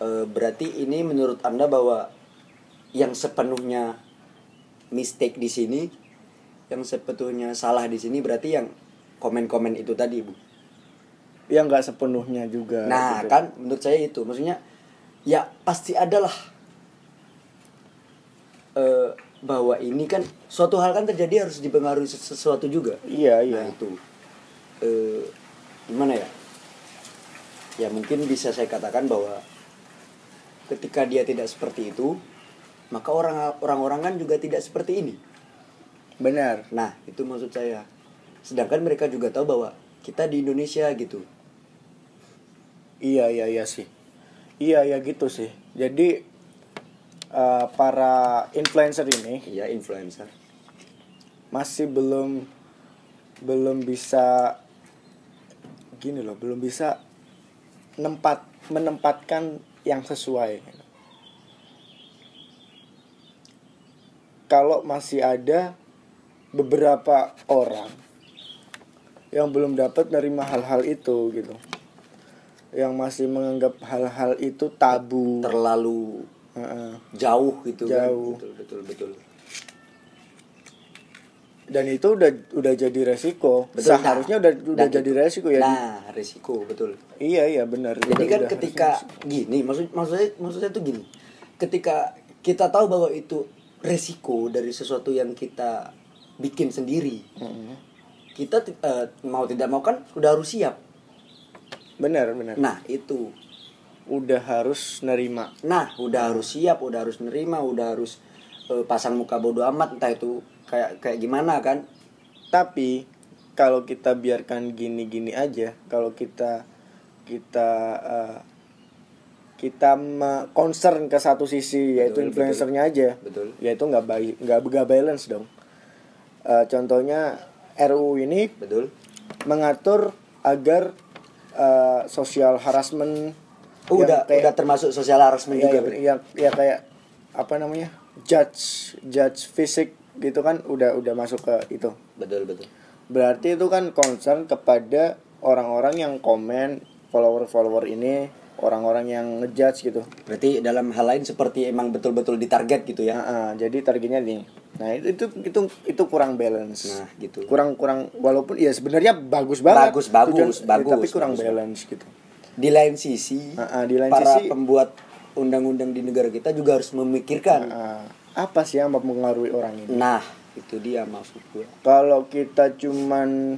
eh, berarti ini menurut Anda bahwa yang sepenuhnya mistake di sini, yang sebetulnya salah di sini berarti yang komen-komen itu tadi, Bu. Ya nggak sepenuhnya juga Nah, gitu. kan menurut saya itu, maksudnya ya pasti adalah eh, bahwa ini kan suatu hal kan terjadi harus dipengaruhi ses- sesuatu juga. iya iya Nah itu eh, gimana ya? Ya mungkin bisa saya katakan bahwa ketika dia tidak seperti itu, maka orang orang-orang kan juga tidak seperti ini. benar Nah itu maksud saya. Sedangkan mereka juga tahu bahwa kita di Indonesia gitu. Iya iya iya sih. Iya iya gitu sih. Jadi eh, para influencer ini Iya influencer. masih belum belum bisa gini loh, belum bisa nempat menempatkan yang sesuai. Kalau masih ada beberapa orang yang belum dapat nerima hal-hal itu gitu yang masih menganggap hal-hal itu tabu Terlalu Heeh. jauh gitu Jauh. kan. Betul betul betul. dan itu udah udah jadi resiko Betul, seharusnya nah. udah udah Dan jadi itu- resiko ya Nah, resiko betul. iya iya benar Jadi Udah- kan udah ketika gini, maksud maksudnya maksudnya tuh gini. Ketika kita tahu bahwa itu resiko dari sesuatu yang kita bikin sendiri, Mm-mm. kita ti- eh, mau tidak mau kan udah harus siap. Benar benar Nah, itu. udah harus nerima Nah, udah harus siap, udah harus nerima, udah harus eh, pasang muka bodoh amat entah itu kayak kayak gimana kan. tapi kalau kita biarkan gini-gini aja kalau kita kita eh, kita concern ke satu sisi yaitu Betul, influencernya aja Betul. ya itu nggak baik nggak nggak balance dong Eh, contohnya RUU ini Betul. mengatur agar eh, social harassment Oh, yang udah kayak- udah termasuk sosial harassment ya, juga. ya, berarti? ya, ya kayak apa namanya judge judge fisik gitu kan udah udah masuk ke itu Betul, betul. berarti itu kan concern kepada orang-orang yang komen follower-follower ini orang-orang yang ngejudge gitu Berarti dalam hal lain seperti emang betul-betul ditarget gitu ya. Nah, ah, jadi targetnya nih nah itu itu itu itu kurang balance Nah, gitu. kurang kurang walaupun ya sebenarnya bagus banget Bagus, bagus, Tujuan- bagus, tapi kurang bagus. balance gitu Di lain sisi, Ah, ah, di lain para sisi- pembuat undang-undang di negara kita juga harus memikirkan. Ah, apa sih yang mempengaruhi orang ini Nah, itu dia maksud gue. kalau kita cuman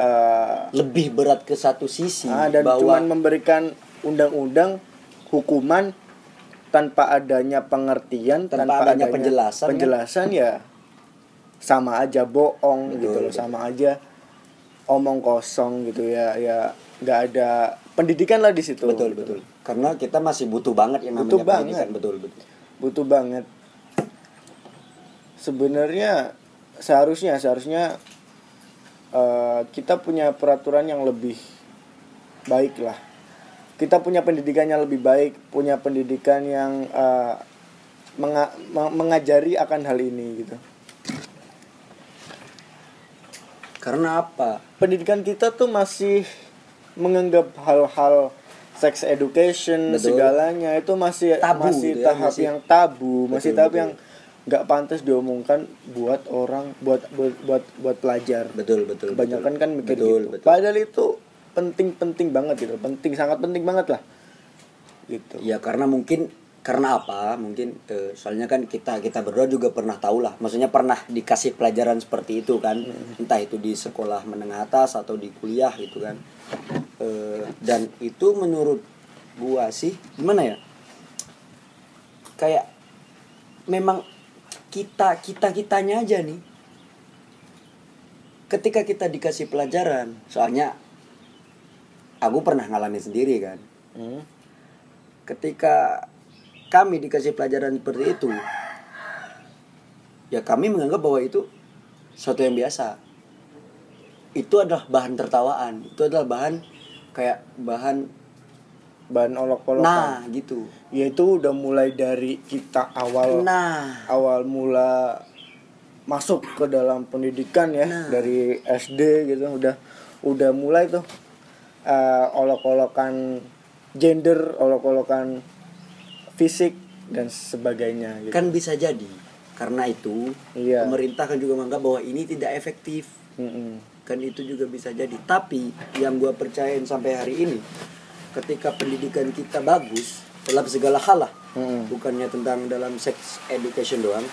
eh, Lebih berat ke satu sisi ah, dan bahwa cuman memberikan undang-undang hukuman tanpa adanya pengertian Tanpa adanya penjelasan, kan? penjelasan ya sama aja bohong Betul, gitu loh betul. sama aja omong kosong gitu ya ya nggak ada pendidikan lah di situ betul gitu. betul. Karena kita masih butuh banget yang namanya Butuh banget. pendidikan, betul betul. butuh banget sebenarnya seharusnya seharusnya eh, kita punya peraturan yang lebih baik lah kita punya pendidikan yang lebih baik punya pendidikan yang eh, menga- meng- mengajari akan hal ini gitu Karena apa? pendidikan kita tuh masih menganggap hal-hal sex education Betul. segalanya itu masih Tabu masih ya, tahap masih- yang tabu masih tahap betul. yang nggak pantas diomongkan buat orang buat buat buat, buat pelajar Betul, betul. kebanyakan betul. kan mikir betul, gitu Betul. padahal itu penting-penting banget gitu penting sangat penting banget lah gitu Ya karena mungkin karena apa? Mungkin eh, soalnya kan kita kita berdua juga pernah tahu lah. Maksudnya pernah dikasih pelajaran seperti itu kan. Entah itu di sekolah menengah atas atau di kuliah gitu kan. Eh, dan itu menurut gua sih gimana ya? Kayak memang kita kita kitanya aja nih. Ketika kita dikasih pelajaran, soalnya aku pernah ngalamin sendiri kan Hmm. ketika kami dikasih pelajaran seperti itu ya kami menganggap bahwa itu sesuatu yang biasa itu adalah bahan tertawaan itu adalah bahan kayak bahan bahan olok-olokan nah gitu ya itu udah mulai dari kita awal nah awal mula masuk ke dalam pendidikan ya Nah. dari SD gitu udah udah mulai tuh eh, olok-olokan gender olok-olokan fisik dan sebagainya gitu. kan bisa jadi karena itu Iya. pemerintah kan juga menganggap bahwa ini tidak efektif Mm-mm. kan itu juga bisa jadi tapi yang gua percayain sampai hari ini ketika pendidikan kita bagus dalam segala hal lah Mm-mm. bukannya tentang dalam sex education doang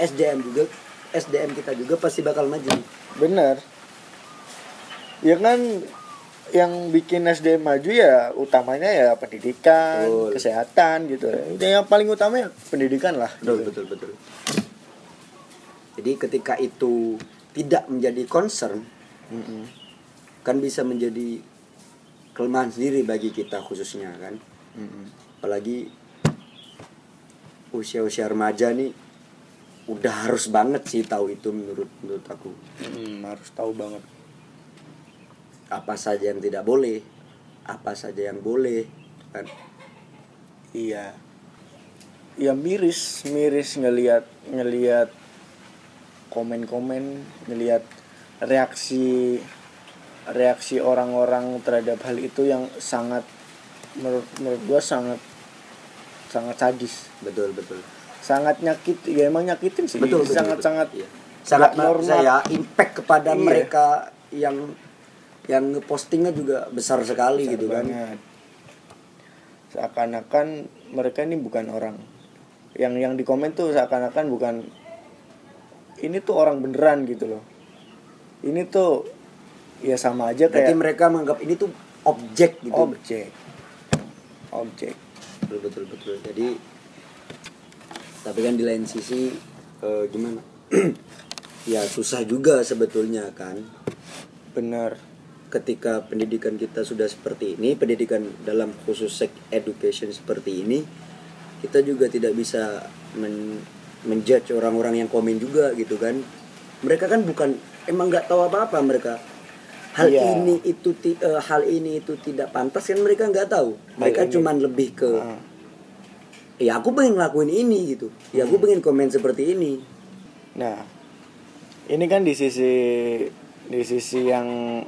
SDM juga SDM kita juga pasti bakal maju bener ya kan yang bikin SDM maju ya utamanya ya pendidikan Betul. kesehatan gitu ya yang paling utama ya pendidikan lah betul gitu. betul betul jadi ketika itu tidak menjadi concern Mm-mm. kan bisa menjadi kelemahan sendiri bagi kita khususnya kan Mm-mm. apalagi usia-usia remaja nih udah harus banget sih tahu itu menurut menurut aku Mm, harus tahu banget apa saja yang tidak boleh apa saja yang boleh kan Iya. Ya miris, miris ngelihat ngelihat komen-komen, ngelihat reaksi reaksi orang-orang terhadap hal itu yang sangat menurut menurut gua sangat sangat sadis, betul betul sangat nyakit, ya emang nyakitin sih, betul betul, sangat betul. sangat Iya. sangat normal. saya impact kepada Iya. mereka yang yang ngepostingnya juga besar sekali besar gitu kan banget. Seakan-akan mereka ini bukan orang. Yang yang di komen tuh seakan-akan bukan ini tuh orang beneran gitu loh. Ini tuh ya sama aja berarti kayak mereka menganggap ini tuh objek gitu objek. Objek. betul betul betul jadi tapi kan di lain sisi eh, gimana ya susah juga sebetulnya kan Bener. ketika pendidikan kita sudah seperti ini pendidikan dalam khusus sex education seperti ini kita juga tidak bisa men menjudge orang-orang yang komen juga gitu kan mereka kan bukan emang nggak tahu apa-apa mereka hal Iya. ini itu ti- eh, hal ini itu tidak pantas kan mereka nggak tahu mereka cuman lebih ke Ah. ya aku pengen ngelakuin ini gitu ya aku pengen komen seperti ini Nah, ini kan di sisi di sisi yang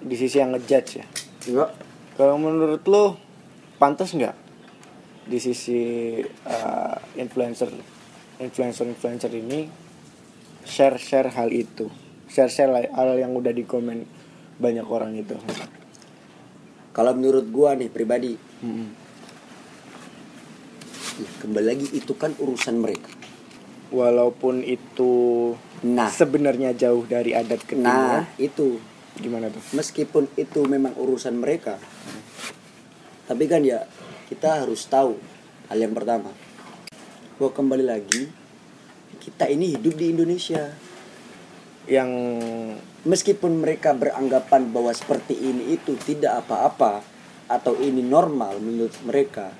di sisi yang ngejudge ya. Enggak. Kalau menurut lo pantas nggak di sisi uh, influencer influencer influencer ini share share hal itu share share hal yang udah dikomen banyak orang itu. kalau menurut gua nih pribadi Mm-mm. ih, kembali lagi itu kan urusan mereka Walaupun itu nah sebenarnya jauh dari adat nah ketimuran, itu gimana tuh? meskipun itu memang urusan mereka tapi kan ya kita harus tahu hal yang pertama bahwa kembali lagi kita ini hidup di Indonesia Yang meskipun mereka beranggapan bahwa seperti ini itu tidak apa-apa atau ini normal menurut mereka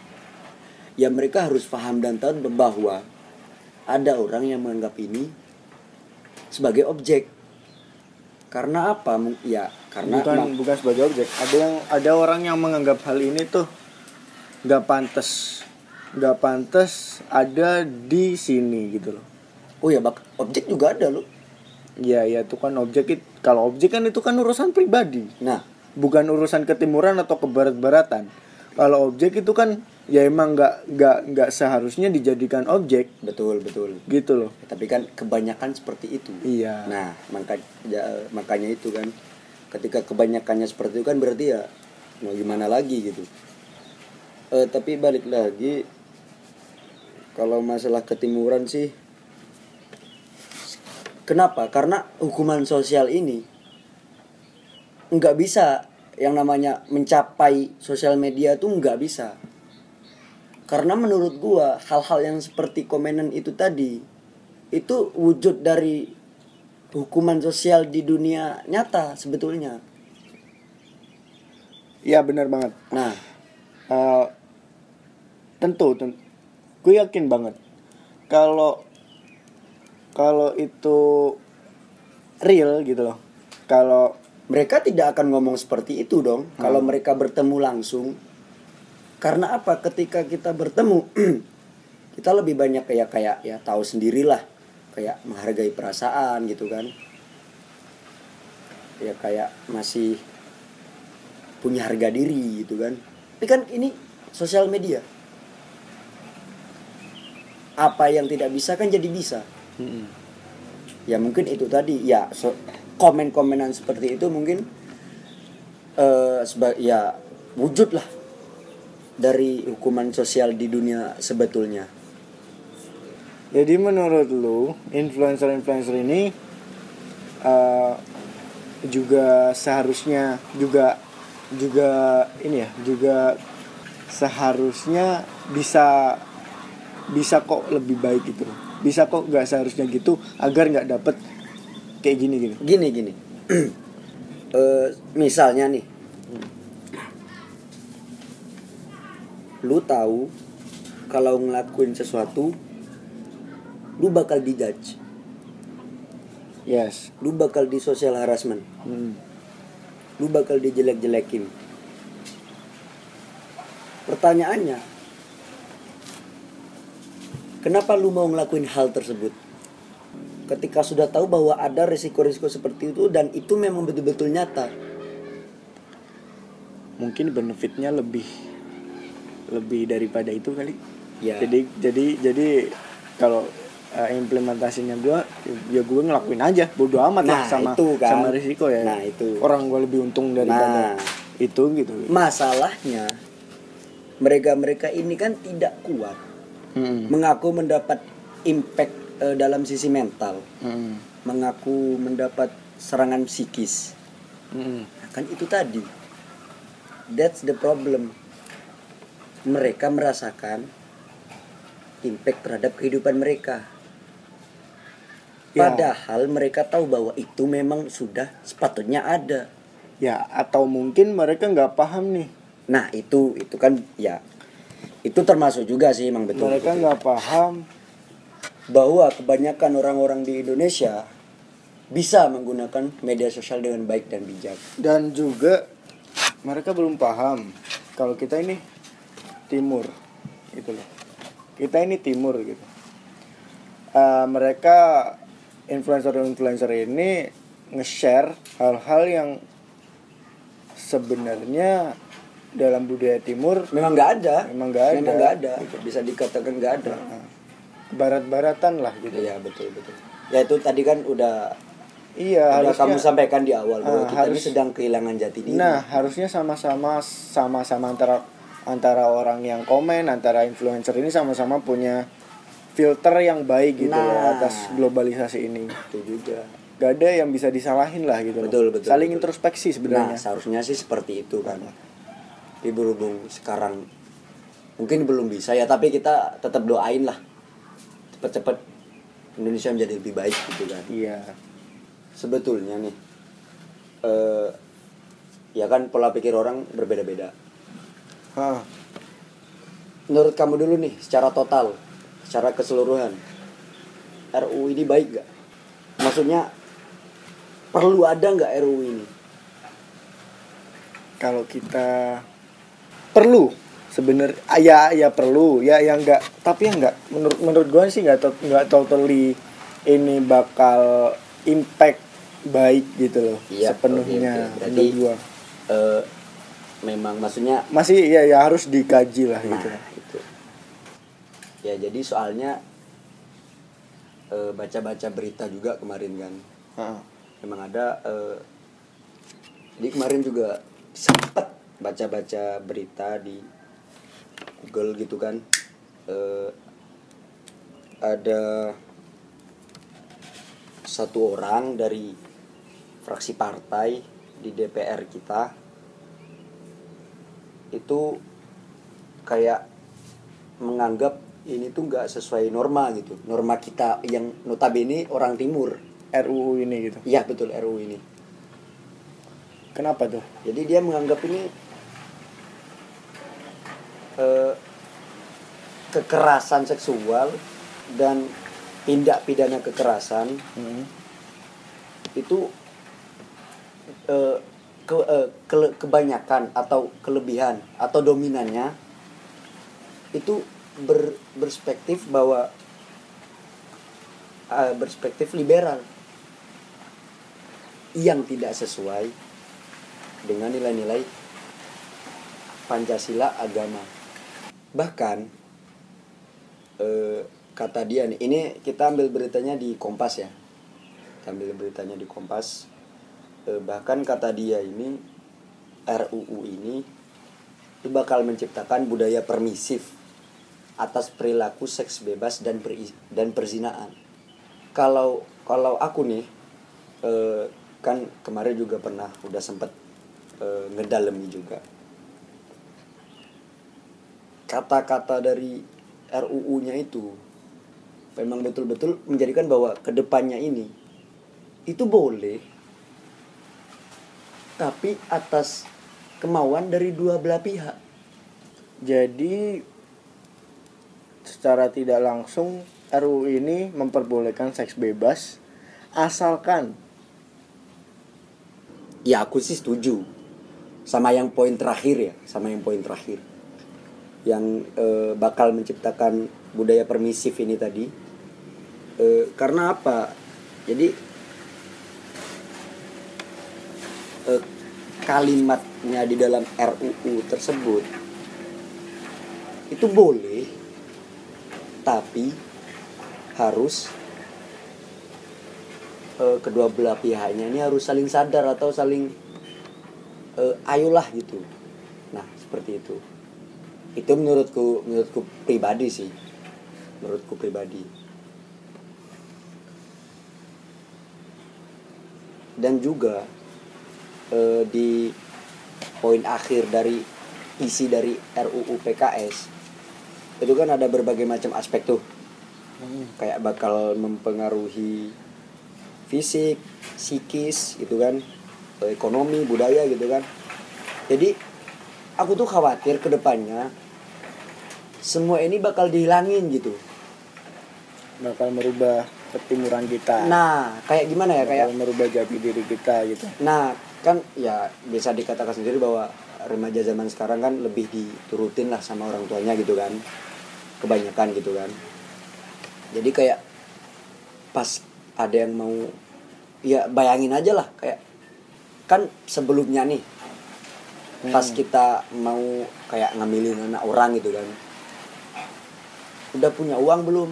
ya mereka harus paham dan tahu bahwa ada orang yang menganggap ini sebagai objek. Karena apa? Ya karena bukan bukan sebagai objek. Ada yang ada orang yang menganggap hal ini tuh nggak pantas. Nggak pantas ada di sini gitu loh. Oh ya bak objek juga ada loh Iya ya itu kan objek it- kalau objek kan itu kan urusan pribadi. Nah bukan urusan ketimuran atau ke barat-baratan kalau objek itu kan ya emang nggak nggak nggak seharusnya dijadikan objek. Betul betul. Gitu loh. Tapi kan kebanyakan seperti itu. Iya. Nah maka ya, makanya itu kan ketika kebanyakannya seperti itu kan berarti ya mau gimana lagi gitu. Eh, tapi balik lagi kalau masalah ketimuran sih kenapa? Karena hukuman sosial ini nggak bisa. Yang namanya mencapai sosial media tuh nggak bisa. Karena menurut gua hal-hal yang seperti komenan itu tadi itu wujud dari hukuman sosial di dunia nyata sebetulnya. Iya benar banget. Nah. Eh, tentu, tentu gue yakin banget. Kalau kalau itu real gitu loh. Kalau mereka tidak akan ngomong seperti itu dong. Kalau mereka bertemu langsung. Karena apa? Ketika kita bertemu kita lebih banyak kayak kayak ya tahu sendirilah. Kayak menghargai perasaan gitu kan. Ya kayak masih punya harga diri gitu kan. Tapi kan ini sosial media. Apa yang tidak bisa kan jadi bisa ya mungkin itu tadi. Ya so- komen-komenan seperti itu mungkin seba- ya wujud lah dari hukuman sosial di dunia sebetulnya. Jadi menurut lu influencer-influencer ini eh, juga seharusnya juga juga ini ya juga seharusnya bisa bisa kok lebih baik gitu. Bisa kok nggak seharusnya gitu agar nggak dapet kayak gini gini? Gini gini. Eh, misalnya nih. Lu tahu kalau ngelakuin sesuatu lu bakal dijudge. Yes. Lu bakal di social harassment. Hmm. lu bakal dijelek-jelekin. Pertanyaannya kenapa lu mau ngelakuin hal tersebut ketika sudah tahu bahwa ada risiko-risiko seperti itu dan itu memang betul-betul nyata mungkin benefitnya lebih lebih daripada itu kali Ya. jadi jadi jadi kalau uh, implementasinya gue ya gue ngelakuin aja bodo amat lah Nah, sama itu kan. sama risiko ya Nah, itu. orang gue lebih untung daripada Nah. itu gitu masalahnya mereka-mereka ini kan tidak kuat Mm-mm. mengaku mendapat impact eh, dalam sisi mental Mm-mm. mengaku mendapat serangan psikis Mm-mm. Nah, kan itu tadi that's the problem mereka merasakan impact terhadap kehidupan mereka Ya. padahal mereka tahu bahwa itu memang sudah sepatutnya ada ya atau mungkin mereka nggak paham nih nah itu itu kan ya itu termasuk juga sih emang betul. Mereka nggak paham bahwa kebanyakan orang-orang di Indonesia bisa menggunakan media sosial dengan baik dan bijak. Dan juga mereka belum paham kalau kita ini timur gitu loh. Kita ini timur gitu. Eh, mereka influencer-influencer ini nge-share hal-hal yang sebenarnya dalam budaya timur memang nggak ada Memang nggak ada. memang nggak ada bisa dikatakan nggak ada barat-baratan lah gitu Iya betul betul. Ya itu tadi kan udah iya udah harusnya kamu sampaikan di awal bahwa Ah, kita ini harus- sedang kehilangan jati diri. Nah, harusnya sama-sama sama-sama antara antara orang yang komen, antara influencer ini sama-sama punya filter yang baik gitu loh Nah. atas globalisasi ini. itu juga. Gak ada yang bisa disalahin lah gitu loh. Betul, betul, Saling betul. introspeksi Nah sebenarnya. seharusnya sih seperti itu kan. Tapi berhubung sekarang mungkin belum bisa ya tapi kita tetap doain lah cepet-cepet Indonesia menjadi lebih baik gitu kan. Iya. Sebetulnya nih eh ya kan pola pikir orang berbeda-beda. Hah. Menurut kamu dulu nih, secara total, secara keseluruhan, RUU ini baik gak? Maksudnya perlu ada nggak RUU ini kalau kita perlu sebenarnya. Ah, ya ya perlu. Ya yang enggak. Tapi yang enggak. Menurut menurut gue sih nggak to- nggak totally ini bakal impact baik gitu loh Iya, sepenuhnya oke. Berarti- menurut gua. Eh, memang maksudnya masih ya ya harus dikaji lah nah gitu. itu. Ya jadi soalnya eh, baca-baca berita juga kemarin kan. Heeh. memang ada eh, jadi kemarin juga sempet baca-baca berita di Google gitu kan. Eh, ada satu orang dari fraksi partai di DPR kita itu kayak menganggap ini tuh nggak sesuai norma gitu. Norma kita yang notabene orang timur. RUU ini gitu. Iya betul RUU ini. Kenapa tuh? Jadi dia menganggap ini kekerasan seksual dan tindak pidana kekerasan Hmm. itu eh, ke, eh, kele- kebanyakan atau kelebihan atau dominannya itu ber, berspektif bahwa eh, berspektif liberal yang tidak sesuai dengan nilai-nilai Pancasila agama bahkan eh, kata dia nih ini kita ambil beritanya di Kompas ya. Kita ambil beritanya di Kompas. Eh, bahkan kata dia ini RUU ini itu bakal menciptakan budaya permisif atas perilaku seks bebas dan peri- dan perzinaan. Kalau kalau aku nih eh, kan kemarin juga pernah udah sempet ngedalemi juga. Kata-kata dari RUU-nya itu memang betul-betul menjadikan bahwa ke depannya ini itu boleh tapi atas kemauan dari dua belah pihak. Jadi secara tidak langsung RUU ini memperbolehkan seks bebas asalkan ya aku sih setuju sama yang poin terakhir ya sama yang poin terakhir yang eh, bakal menciptakan budaya permisif ini tadi. Eh, karena apa? Jadi eh, kalimatnya di dalam RUU tersebut itu boleh tapi harus eh, kedua belah pihaknya ini harus saling sadar atau saling eh, ayolah gitu. Nah seperti itu itu menurutku menurutku pribadi sih. Menurutku pribadi. Dan juga eh, di poin akhir dari isi dari RUU PKS itu kan ada berbagai macam aspek tuh. Kayak bakal mempengaruhi fisik, psikis gitu kan, eh, ekonomi, budaya gitu kan. Jadi aku tuh khawatir ke depannya semua ini bakal dihilangin gitu. bakal merubah ketimuran kita Nah, kayak gimana ya kayak bakal merubah jati diri kita gitu Nah, kan ya bisa dikatakan sendiri bahwa remaja zaman sekarang kan lebih diturutin lah sama orang tuanya gitu kan. Kebanyakan gitu kan. Jadi kayak pas ada yang mau ya bayangin aja lah kayak kan sebelumnya nih pas kita mau kayak ngambilin anak orang gitu kan udah punya uang belum?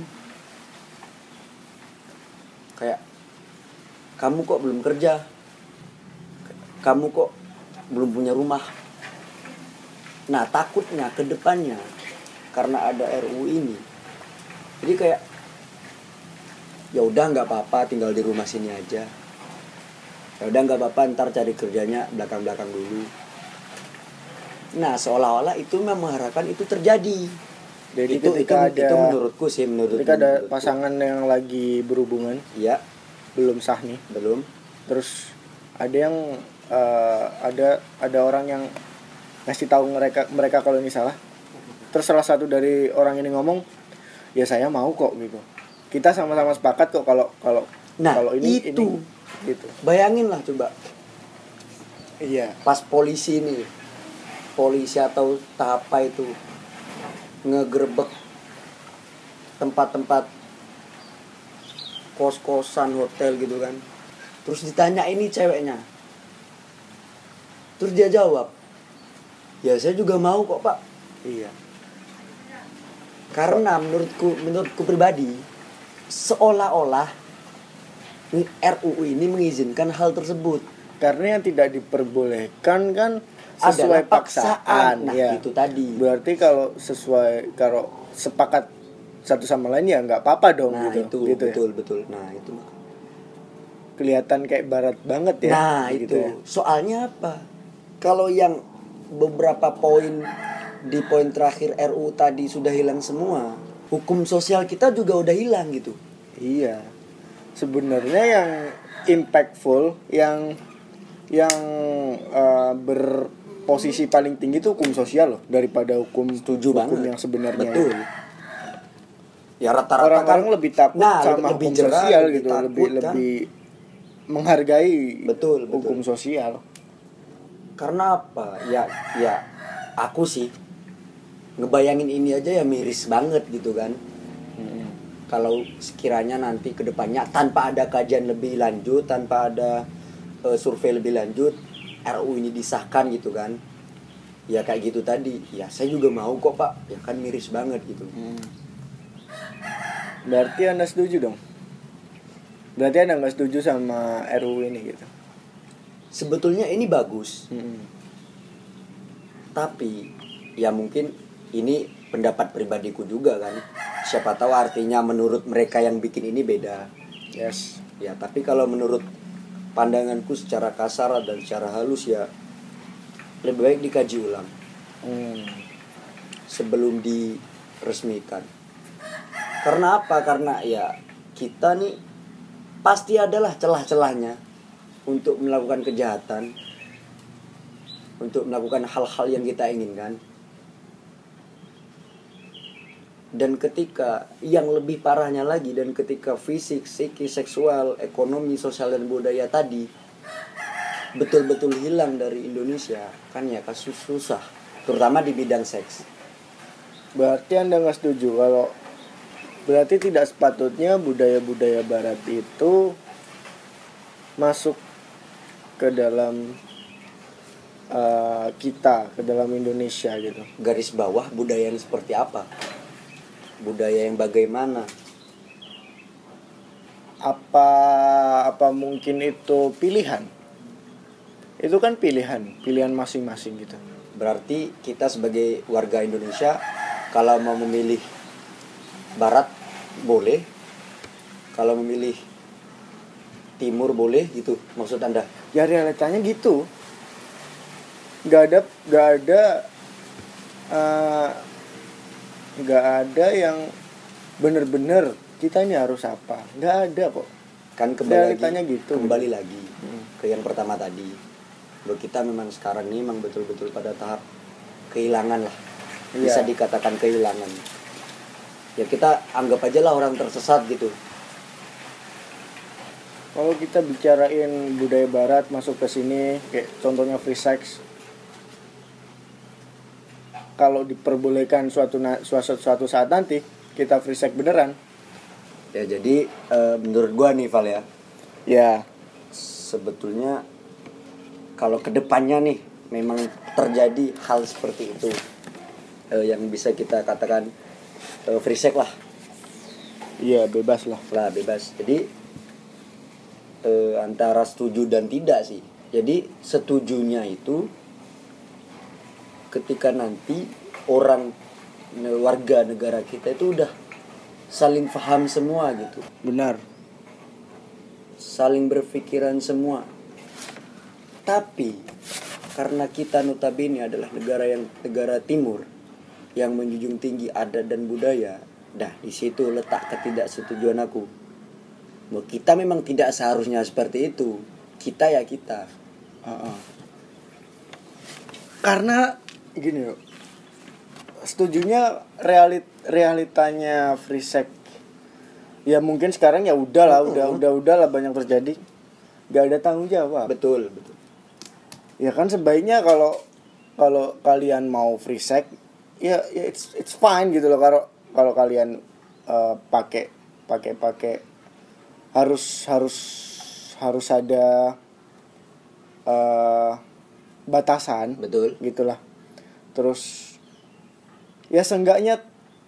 Kayak kamu kok belum kerja? Kamu kok belum punya rumah? Nah takutnya ke depannya karena ada RUU ini. Jadi kayak ya udah nggak apa-apa tinggal di rumah sini aja. Ya udah nggak apa-apa ntar cari kerjanya belakang-belakang dulu. Nah seolah-olah itu memang mengharapkan itu terjadi jadi itu itu, ada itu menurutku sih menurut ketika ada menurutku. pasangan yang lagi berhubungan ya. belum sah nih. Belum. Terus ada yang eh, ada ada orang yang ngasih tahu mereka mereka kalau ini salah. Terus salah satu dari orang ini ngomong ya saya mau kok gitu. Kita sama-sama sepakat kok kalau kalau Nah, kalau ini itu. ini gitu. Bayangin lah coba. Iya. Pas polisi ini polisi atau tahap apa itu ngegerebek tempat-tempat kos-kosan hotel gitu kan. Terus ditanya ini ceweknya. Terus dia jawab ya saya juga mau kok pak. Iya. Karena menurutku menurutku pribadi seolah-olah RUU ini mengizinkan hal tersebut. Karena yang tidak diperbolehkan kan sesuai paksaan. paksaan Nah, ya. itu tadi. berarti kalau sesuai kalau sepakat satu sama lain ya nggak apa-apa dong nah gitu itu gitu ya. betul betul nah itu kelihatan kayak barat banget ya Nah gitu itu ya. soalnya apa? Kalau yang beberapa poin di poin terakhir RU tadi sudah hilang semua, hukum sosial kita juga udah hilang gitu. Iya. Sebenarnya yang impactful yang yang eh, berposisi paling tinggi itu hukum sosial loh daripada hukum Setuju hukum banget. yang sebenarnya. Betul. Ya rata-rata Orang-orang kan- lebih takut Nah, sama lebih hukum jerah, sosial lebih gitu, takut, lebih kan? lebih menghargai Betul, betul. hukum sosial. Karena apa? Ya ya aku sih ngebayangin ini aja ya miris banget gitu kan. Kalau sekiranya nanti ke depannya tanpa ada kajian lebih lanjut, tanpa ada eh, survei lebih lanjut, RU ini disahkan gitu kan. Ya kayak gitu tadi. Ya saya juga mau kok, Pak. Ya kan miris banget gitu. Berarti anda setuju dong? Berarti anda nggak setuju sama RUU ini gitu? Sebetulnya ini bagus, tapi ya mungkin ini pendapat pribadiku juga kan. Siapa tahu artinya menurut mereka yang bikin ini beda. Yes. Ya, tapi kalau menurut pandanganku secara kasar dan secara halus ya lebih baik dikaji ulang Hmm. sebelum diresmikan. Karena apa? Karena ya kita nih pasti adalah celah-celahnya untuk melakukan kejahatan, untuk melakukan hal-hal yang kita inginkan. Dan ketika yang lebih parahnya lagi dan ketika fisik, psikis, seksual, ekonomi, sosial dan budaya tadi betul-betul hilang dari Indonesia, kan ya kasus susah, terutama di bidang seks. Berarti anda nggak setuju kalau berarti tidak sepatutnya budaya-budaya Barat itu masuk ke dalam eh, kita, ke dalam Indonesia gitu. garis bawah budaya yang seperti apa budaya yang bagaimana Apa apa mungkin itu pilihan? Itu kan pilihan, pilihan masing-masing gitu. berarti kita sebagai warga Indonesia kalau mau memilih barat boleh kalau memilih timur boleh gitu maksud anda Ya realitanya gitu. Gak ada, gak ada, eh, nggak ada yang bener-bener kita ini harus apa? Gak ada kok. kan kembali Realitanya lagi gitu. kembali lagi Hmm. ke yang pertama tadi bahwa kita memang sekarang ini memang betul-betul pada tahap kehilangan lah Iya. bisa dikatakan kehilangan ya kita anggap aja lah orang tersesat gitu Kalau kita bicarain budaya Barat masuk ke sini, kayak contohnya free sex, kalau diperbolehkan suatu suatu suatu saat nanti kita free sex beneran, ya jadi eh, menurut gua nih Val ya. Ya. Sebetulnya kalau ke depannya nih memang terjadi hal seperti itu eh, yang bisa kita katakan eh, free sex lah. Iya bebas lah. lah bebas. Jadi eh, antara setuju dan tidak sih. Jadi setujunya itu ketika nanti orang warga negara kita itu udah saling paham semua gitu. Benar. saling berpikiran semua. Tapi karena kita notabene adalah negara yang negara timur yang menjunjung tinggi adat dan budaya dah di situ letak ketidaksetujuan aku. Bahwa kita memang tidak seharusnya seperti itu. Kita ya kita. Heeh. Karena gini loh. Setujunya realit realitanya free sex? Ya mungkin sekarang ya udah lah udah udah udah lah banyak terjadi. Gak ada tanggung jawab. Betul betul. Ya kan sebaiknya kalau kalau kalian mau free sex ya ya it's it's fine gitu loh kalau kalau kalian eh, pakai pakai pakai harus harus harus ada eh batasan betul. gitulah terus ya seenggaknya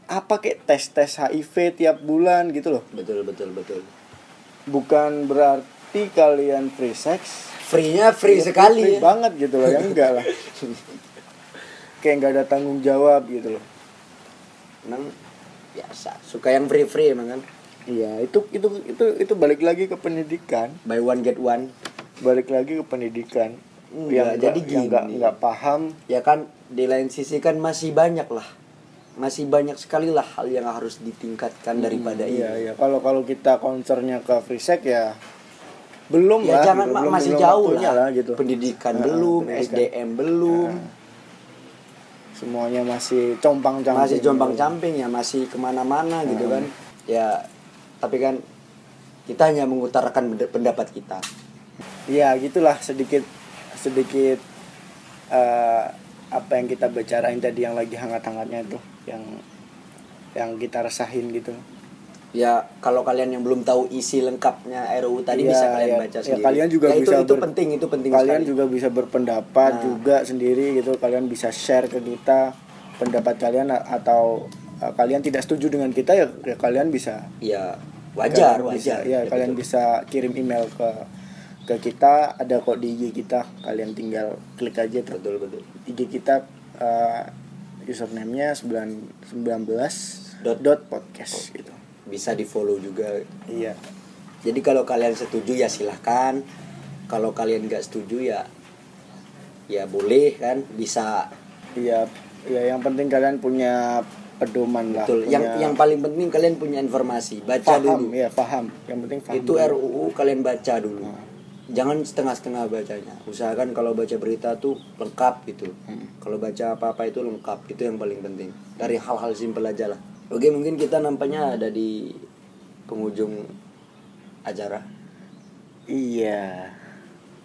apa kayak tes tes HIV tiap bulan gitu loh. Betul betul betul. Bukan berarti kalian free sex. Free-nya free Ya, sekali. free ya. banget gitu loh ya enggak lah. Kayak nggak ada tanggung jawab gitu loh. Emang biasa suka yang free free emang kan? Iya itu itu itu itu balik lagi ke pendidikan. Buy one get one. Balik lagi ke pendidikan. Enggak, yang jadi yang gini. nggak paham. Ya kan di lain sisi kan masih banyak lah. Masih banyak sekali lah hal yang harus ditingkatkan daripada ini. iya. Iya kalau kalau kita concernnya ke free sex ya belum ya lah jangan belum- masih belum jauh waktunya lah, gitu. Pendidikan Ah, belum pendidikan. SDM belum. Semuanya masih compang camping masih jombang camping ya masih ke mana-mana gitu kan. Ya tapi kan kita hanya mengutarakan pendapat kita. Ya gitulah sedikit sedikit eh, apa yang kita bicarain tadi yang lagi hangat-hangatnya itu yang yang kita resahin gitu ya kalau kalian yang belum tahu isi lengkapnya RUU tadi Iya, bisa kalian iya. baca Ya, sendiri kalian juga Ya, itu, bisa itu ber- penting itu penting kalian sekali. juga bisa berpendapat Nah. juga sendiri gitu kalian bisa share ke kita pendapat kalian atau uh, kalian tidak setuju dengan kita ya, ya kalian bisa ya wajar kalian bisa, wajar ya, kalian betul. bisa kirim email ke ke kita ada kok di IG kita. Kalian tinggal klik aja tuh betul betul. IG kita uh, username-nya 9 19 Dot. dot podcast gitu. bisa di follow juga. Iya. Jadi kalau kalian setuju ya silahkan. Kalau kalian nggak setuju ya ya boleh kan? Bisa. Iya. Ya yang penting kalian punya pedoman lah betul. Yang punya- yang paling penting kalian punya informasi. Baca paham dulu. ya paham yang penting paham itu dulu. RUU kalian baca dulu. Hmm. Jangan setengah-setengah bacanya. Usahakan kalau baca berita tuh lengkap gitu. Hmm. kalau baca apa-apa itu lengkap. Itu yang paling penting. Dari hal-hal simpel aja lah. Oke mungkin kita nampaknya ada di penghujung acara. Iya.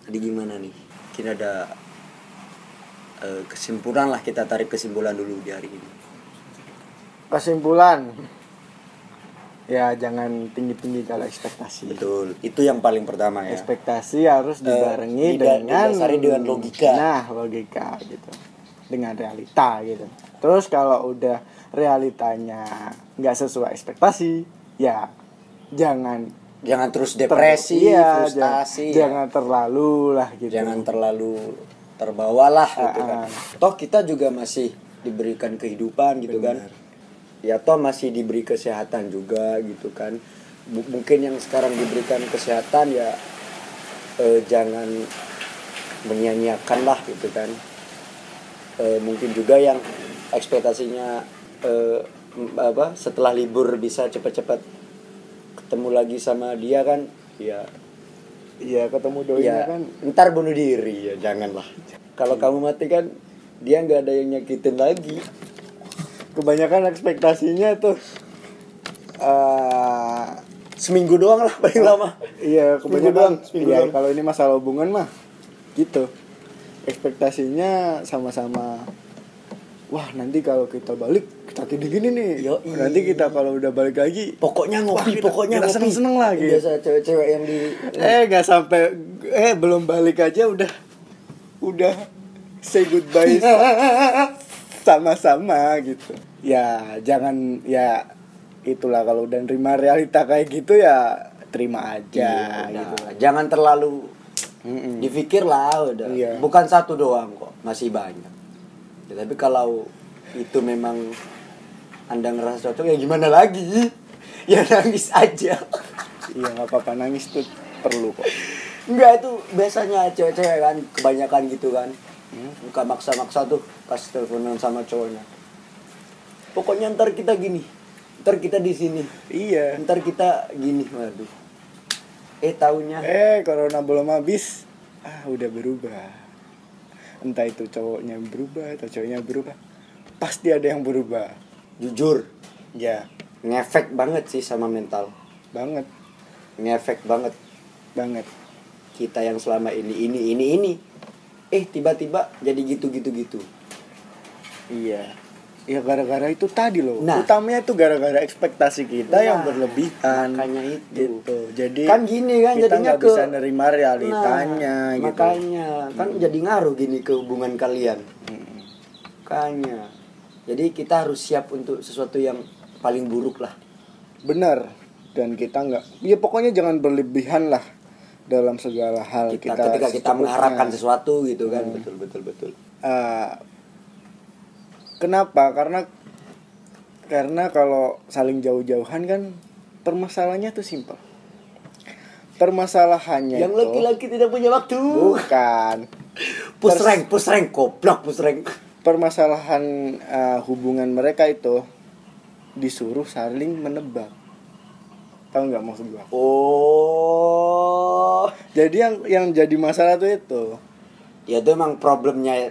Jadi gimana nih? Kita ada eh, kesimpulan lah. Kita tarik kesimpulan dulu di hari ini. Kesimpulan ya jangan tinggi tinggi kalau ekspektasi. Betul. Itu yang paling pertama ya. Ekspektasi harus dibarengi dida- dengan didasari dengan logika. nah logika gitu. Dengan realita gitu. Terus kalau udah realitanya nggak sesuai ekspektasi ya jangan jangan terus ter- depresi iya, frustasi jangan, ya. jangan terlalu lah gitu. Jangan terlalu terbawalah gitu kan. Toh kita juga masih diberikan kehidupan gitu kan ya toh masih diberi kesehatan juga gitu kan. Bu- mungkin yang sekarang diberikan kesehatan ya eh, jangan menyia-nyiakan lah gitu kan. Eh, mungkin juga yang ekspektasinya eh, m- apa setelah libur bisa cepat-cepat ketemu lagi sama dia kan ya. Iya ketemu doi ya kan. ntar bunuh diri ya janganlah. Kalau kamu mati kan dia nggak ada yang nyakitin lagi kebanyakan ekspektasinya tuh eh seminggu doang lah paling lama Iya, Seminggu kebanyakan doang, seminggu iya, doang. kalau ini masalah hubungan mah gitu. Ekspektasinya sama-sama wah, nanti kalau kita balik kita gini-gini nih. Yoi. Nanti kita kalau udah balik lagi pokoknya Wah, ngopi kita- pokoknya kita ngopi seneng-seneng lah, gitu. biasa cewek-cewek yang di eh nggak sampai eh belum balik aja udah udah say goodbye sama-sama gitu. Ya, jangan ya itulah kalau udah nerima realita kayak gitu ya terima aja Iya, gitu. jangan terlalu Mm-mm. dipikir lah udah Iya. bukan satu doang kok masih banyak Ya, tapi kalau itu memang anda ngerasa cocok ya gimana lagi ya nangis aja Iya nggak apa-apa nangis tuh perlu kok. Enggak itu biasanya cewek-cewek kan kebanyakan gitu kan. Buka maksa-maksa tuh pas teleponan sama cowoknya. Pokoknya ntar kita gini. Ntar kita di sini. Iya. Ntar kita gini. Waduh. Eh taunya Eh corona belum habis. Ah udah berubah. Entah itu cowoknya berubah atau cowoknya berubah. Pasti ada yang berubah. jujur Ya. ngefek banget sih sama mental. banget ngefek banget banget kita yang selama ini ini ini ini eh tiba-tiba jadi gitu gitu gitu iya ya gara-gara itu tadi loh. Nah. utamanya itu gara-gara ekspektasi kita yang Nah, berlebihan. makanya itu. gitu. Jadi kan gini kan kita jadinya nggak ke bisa nerima realitanya Nah, gitu. makanya. Kan jadi ngaruh gini ke hubungan kalian. Hmm. makanya. Jadi kita harus siap untuk sesuatu yang paling buruk lah. Benar. Dan kita nggak ya pokoknya jangan berlebihan lah dalam segala hal kita, kita, ketika kita mengharapkan sesuatu gitu kan. Hmm. betul betul betul. Eh, kenapa? Karena karena kalau saling jauh-jauhan kan permasalahannya tuh simpel. Permasalahannya yang laki-laki tidak punya waktu. Bukan. Rank goblok push rank permasalahan eh, hubungan mereka itu disuruh saling menebak. Tahu nggak maksud gua? Oh. Jadi yang yang jadi masalah tuh itu. Ya itu emang problemnya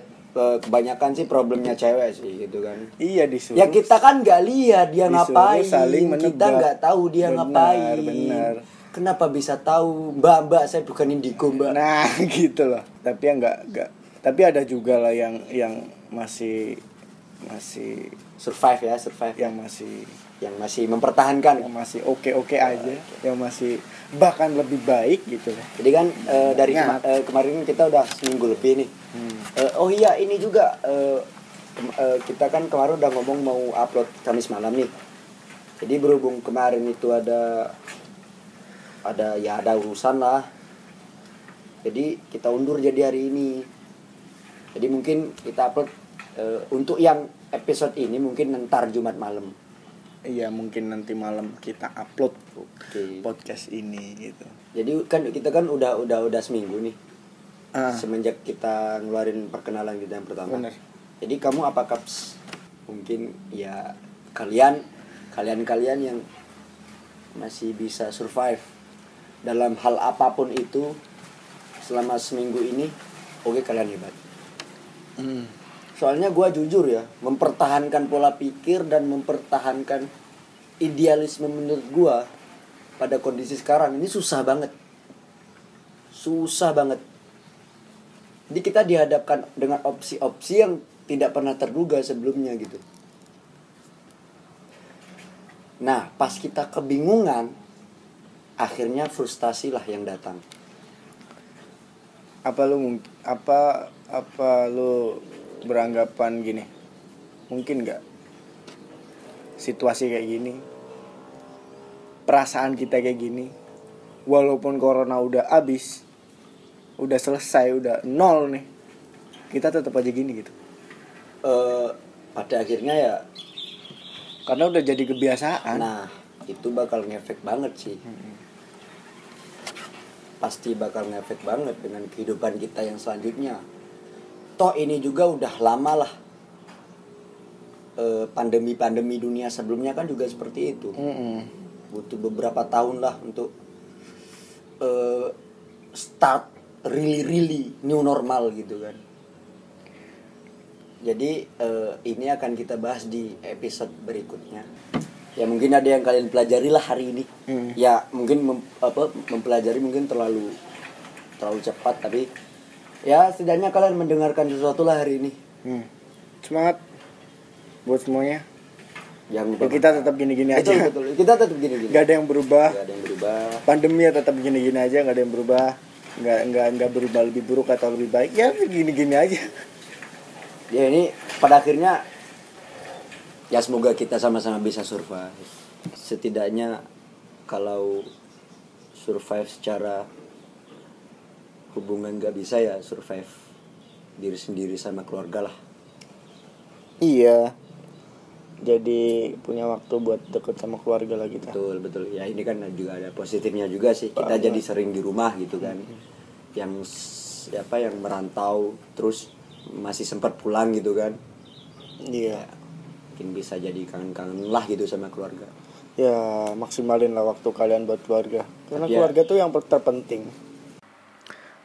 kebanyakan sih problemnya cewek sih gitu kan. Iya disuruh. Ya kita kan nggak lihat dia ngapain. saling kita menebak. nggak tahu dia Benar, ngapain. benar. kenapa bisa tahu? Mbak mbak saya bukan indigo mbak. Nah gitu loh. Tapi yang nggak nggak. Tapi ada juga lah yang yang masih masih survive ya survive. Yang masih yang masih mempertahankan. Yang masih oke oke. Aja, yang masih bahkan lebih baik gitu. Jadi kan eh, dari Banyak. kema- eh, kemarin kita udah seminggu lebih nih. Eh, oh iya ini juga kem- eh, kita kan kemarin udah ngomong mau upload Kamis malam nih. Jadi berhubung kemarin itu ada ada ya ada urusan lah. Jadi kita undur jadi hari ini. Jadi mungkin kita upload eh, untuk yang episode ini mungkin ntar Jumat malam Iya mungkin nanti malam kita upload oke podcast ini gitu. jadi kan kita kan udah udah udah seminggu nih Ah, semenjak kita ngeluarin perkenalan kita yang pertama. Bener. Jadi kamu apa kaps? Mungkin ya kalian kalian-kalian yang masih bisa survive dalam hal apa pun itu selama seminggu ini, oke kalian hebat. hmm, Soalnya gua jujur ya, mempertahankan pola pikir dan mempertahankan idealisme menurut gua pada kondisi sekarang ini susah banget. Susah banget. Jadi kita dihadapkan dengan opsi-opsi yang tidak pernah terduga sebelumnya gitu. Nah, pas kita kebingungan, akhirnya frustasi lah yang datang. apa lu apa apa lu beranggapan gini? Mungkin nggak situasi kayak gini, perasaan kita kayak gini, walaupun corona udah habis, udah selesai, udah nol nih, kita tetap aja gini gitu. Eh, pada akhirnya ya Karena udah jadi kebiasaan. Nah, itu bakal ngefek banget sih. Pasti bakal ngefek banget dengan kehidupan kita yang selanjutnya. Toh ini juga udah lama lah. Eh, Pandemi-pandemi dunia sebelumnya kan juga seperti itu. Mm-mm. Butuh beberapa tahun lah untuk eh, start really really new normal gitu kan. Jadi eh, ini akan kita bahas di episode berikutnya. Ya mungkin ada yang kalian pelajari lah hari ini. Hmm. Ya mungkin mem- apa mempelajari mungkin terlalu terlalu cepat tapi ya setidaknya kalian mendengarkan sesuatu lah hari ini. Hmm. Semangat buat semuanya. Yang Ya, kita tetap gini-gini aja. betul, betul. Kita tetap gini-gini. Gak ada yang berubah. Gak ada yang berubah. Pandemi ya tetap gini-gini aja, gak ada yang berubah. Nggak nggak nggak berubah lebih buruk atau lebih baik. Ya gini-gini aja. Ya ini pada akhirnya ya semoga kita sama-sama bisa survive. Setidaknya kalau survive secara hubungan gak bisa ya survive diri sendiri sama keluarga lah. Iya. Jadi punya waktu buat deket sama keluarga lah kita. Betul betul. Ya ini kan juga ada positifnya juga sih. Kita Banget. jadi sering di rumah gitu kan. Yang siapa yang merantau terus masih sempat pulang gitu kan. Iya. Mungkin bisa jadi kangen-kangen lah gitu sama keluarga. Ya maksimalin lah waktu kalian buat keluarga. Karena Iya. keluarga tuh yang terpenting.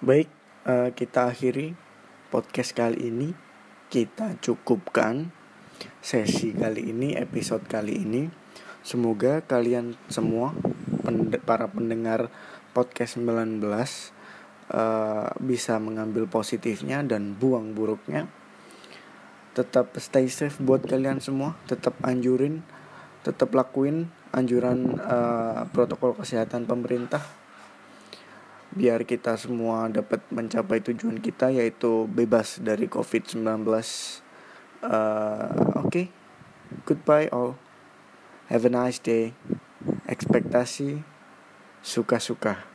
Baik, eh, kita akhiri podcast kali ini. Kita cukupkan sesi kali ini, episode kali ini. Semoga kalian semua pend para pendengar podcast 19 uh, bisa mengambil positifnya dan buang buruknya tetap stay safe buat kalian semua tetap anjurin tetap lakuin anjuran uh, protokol kesehatan pemerintah biar kita semua dapat mencapai tujuan kita yaitu bebas dari COVID-19. Uh, Oke, okay. goodbye all. Have a nice day. Ekspektasi suka-suka.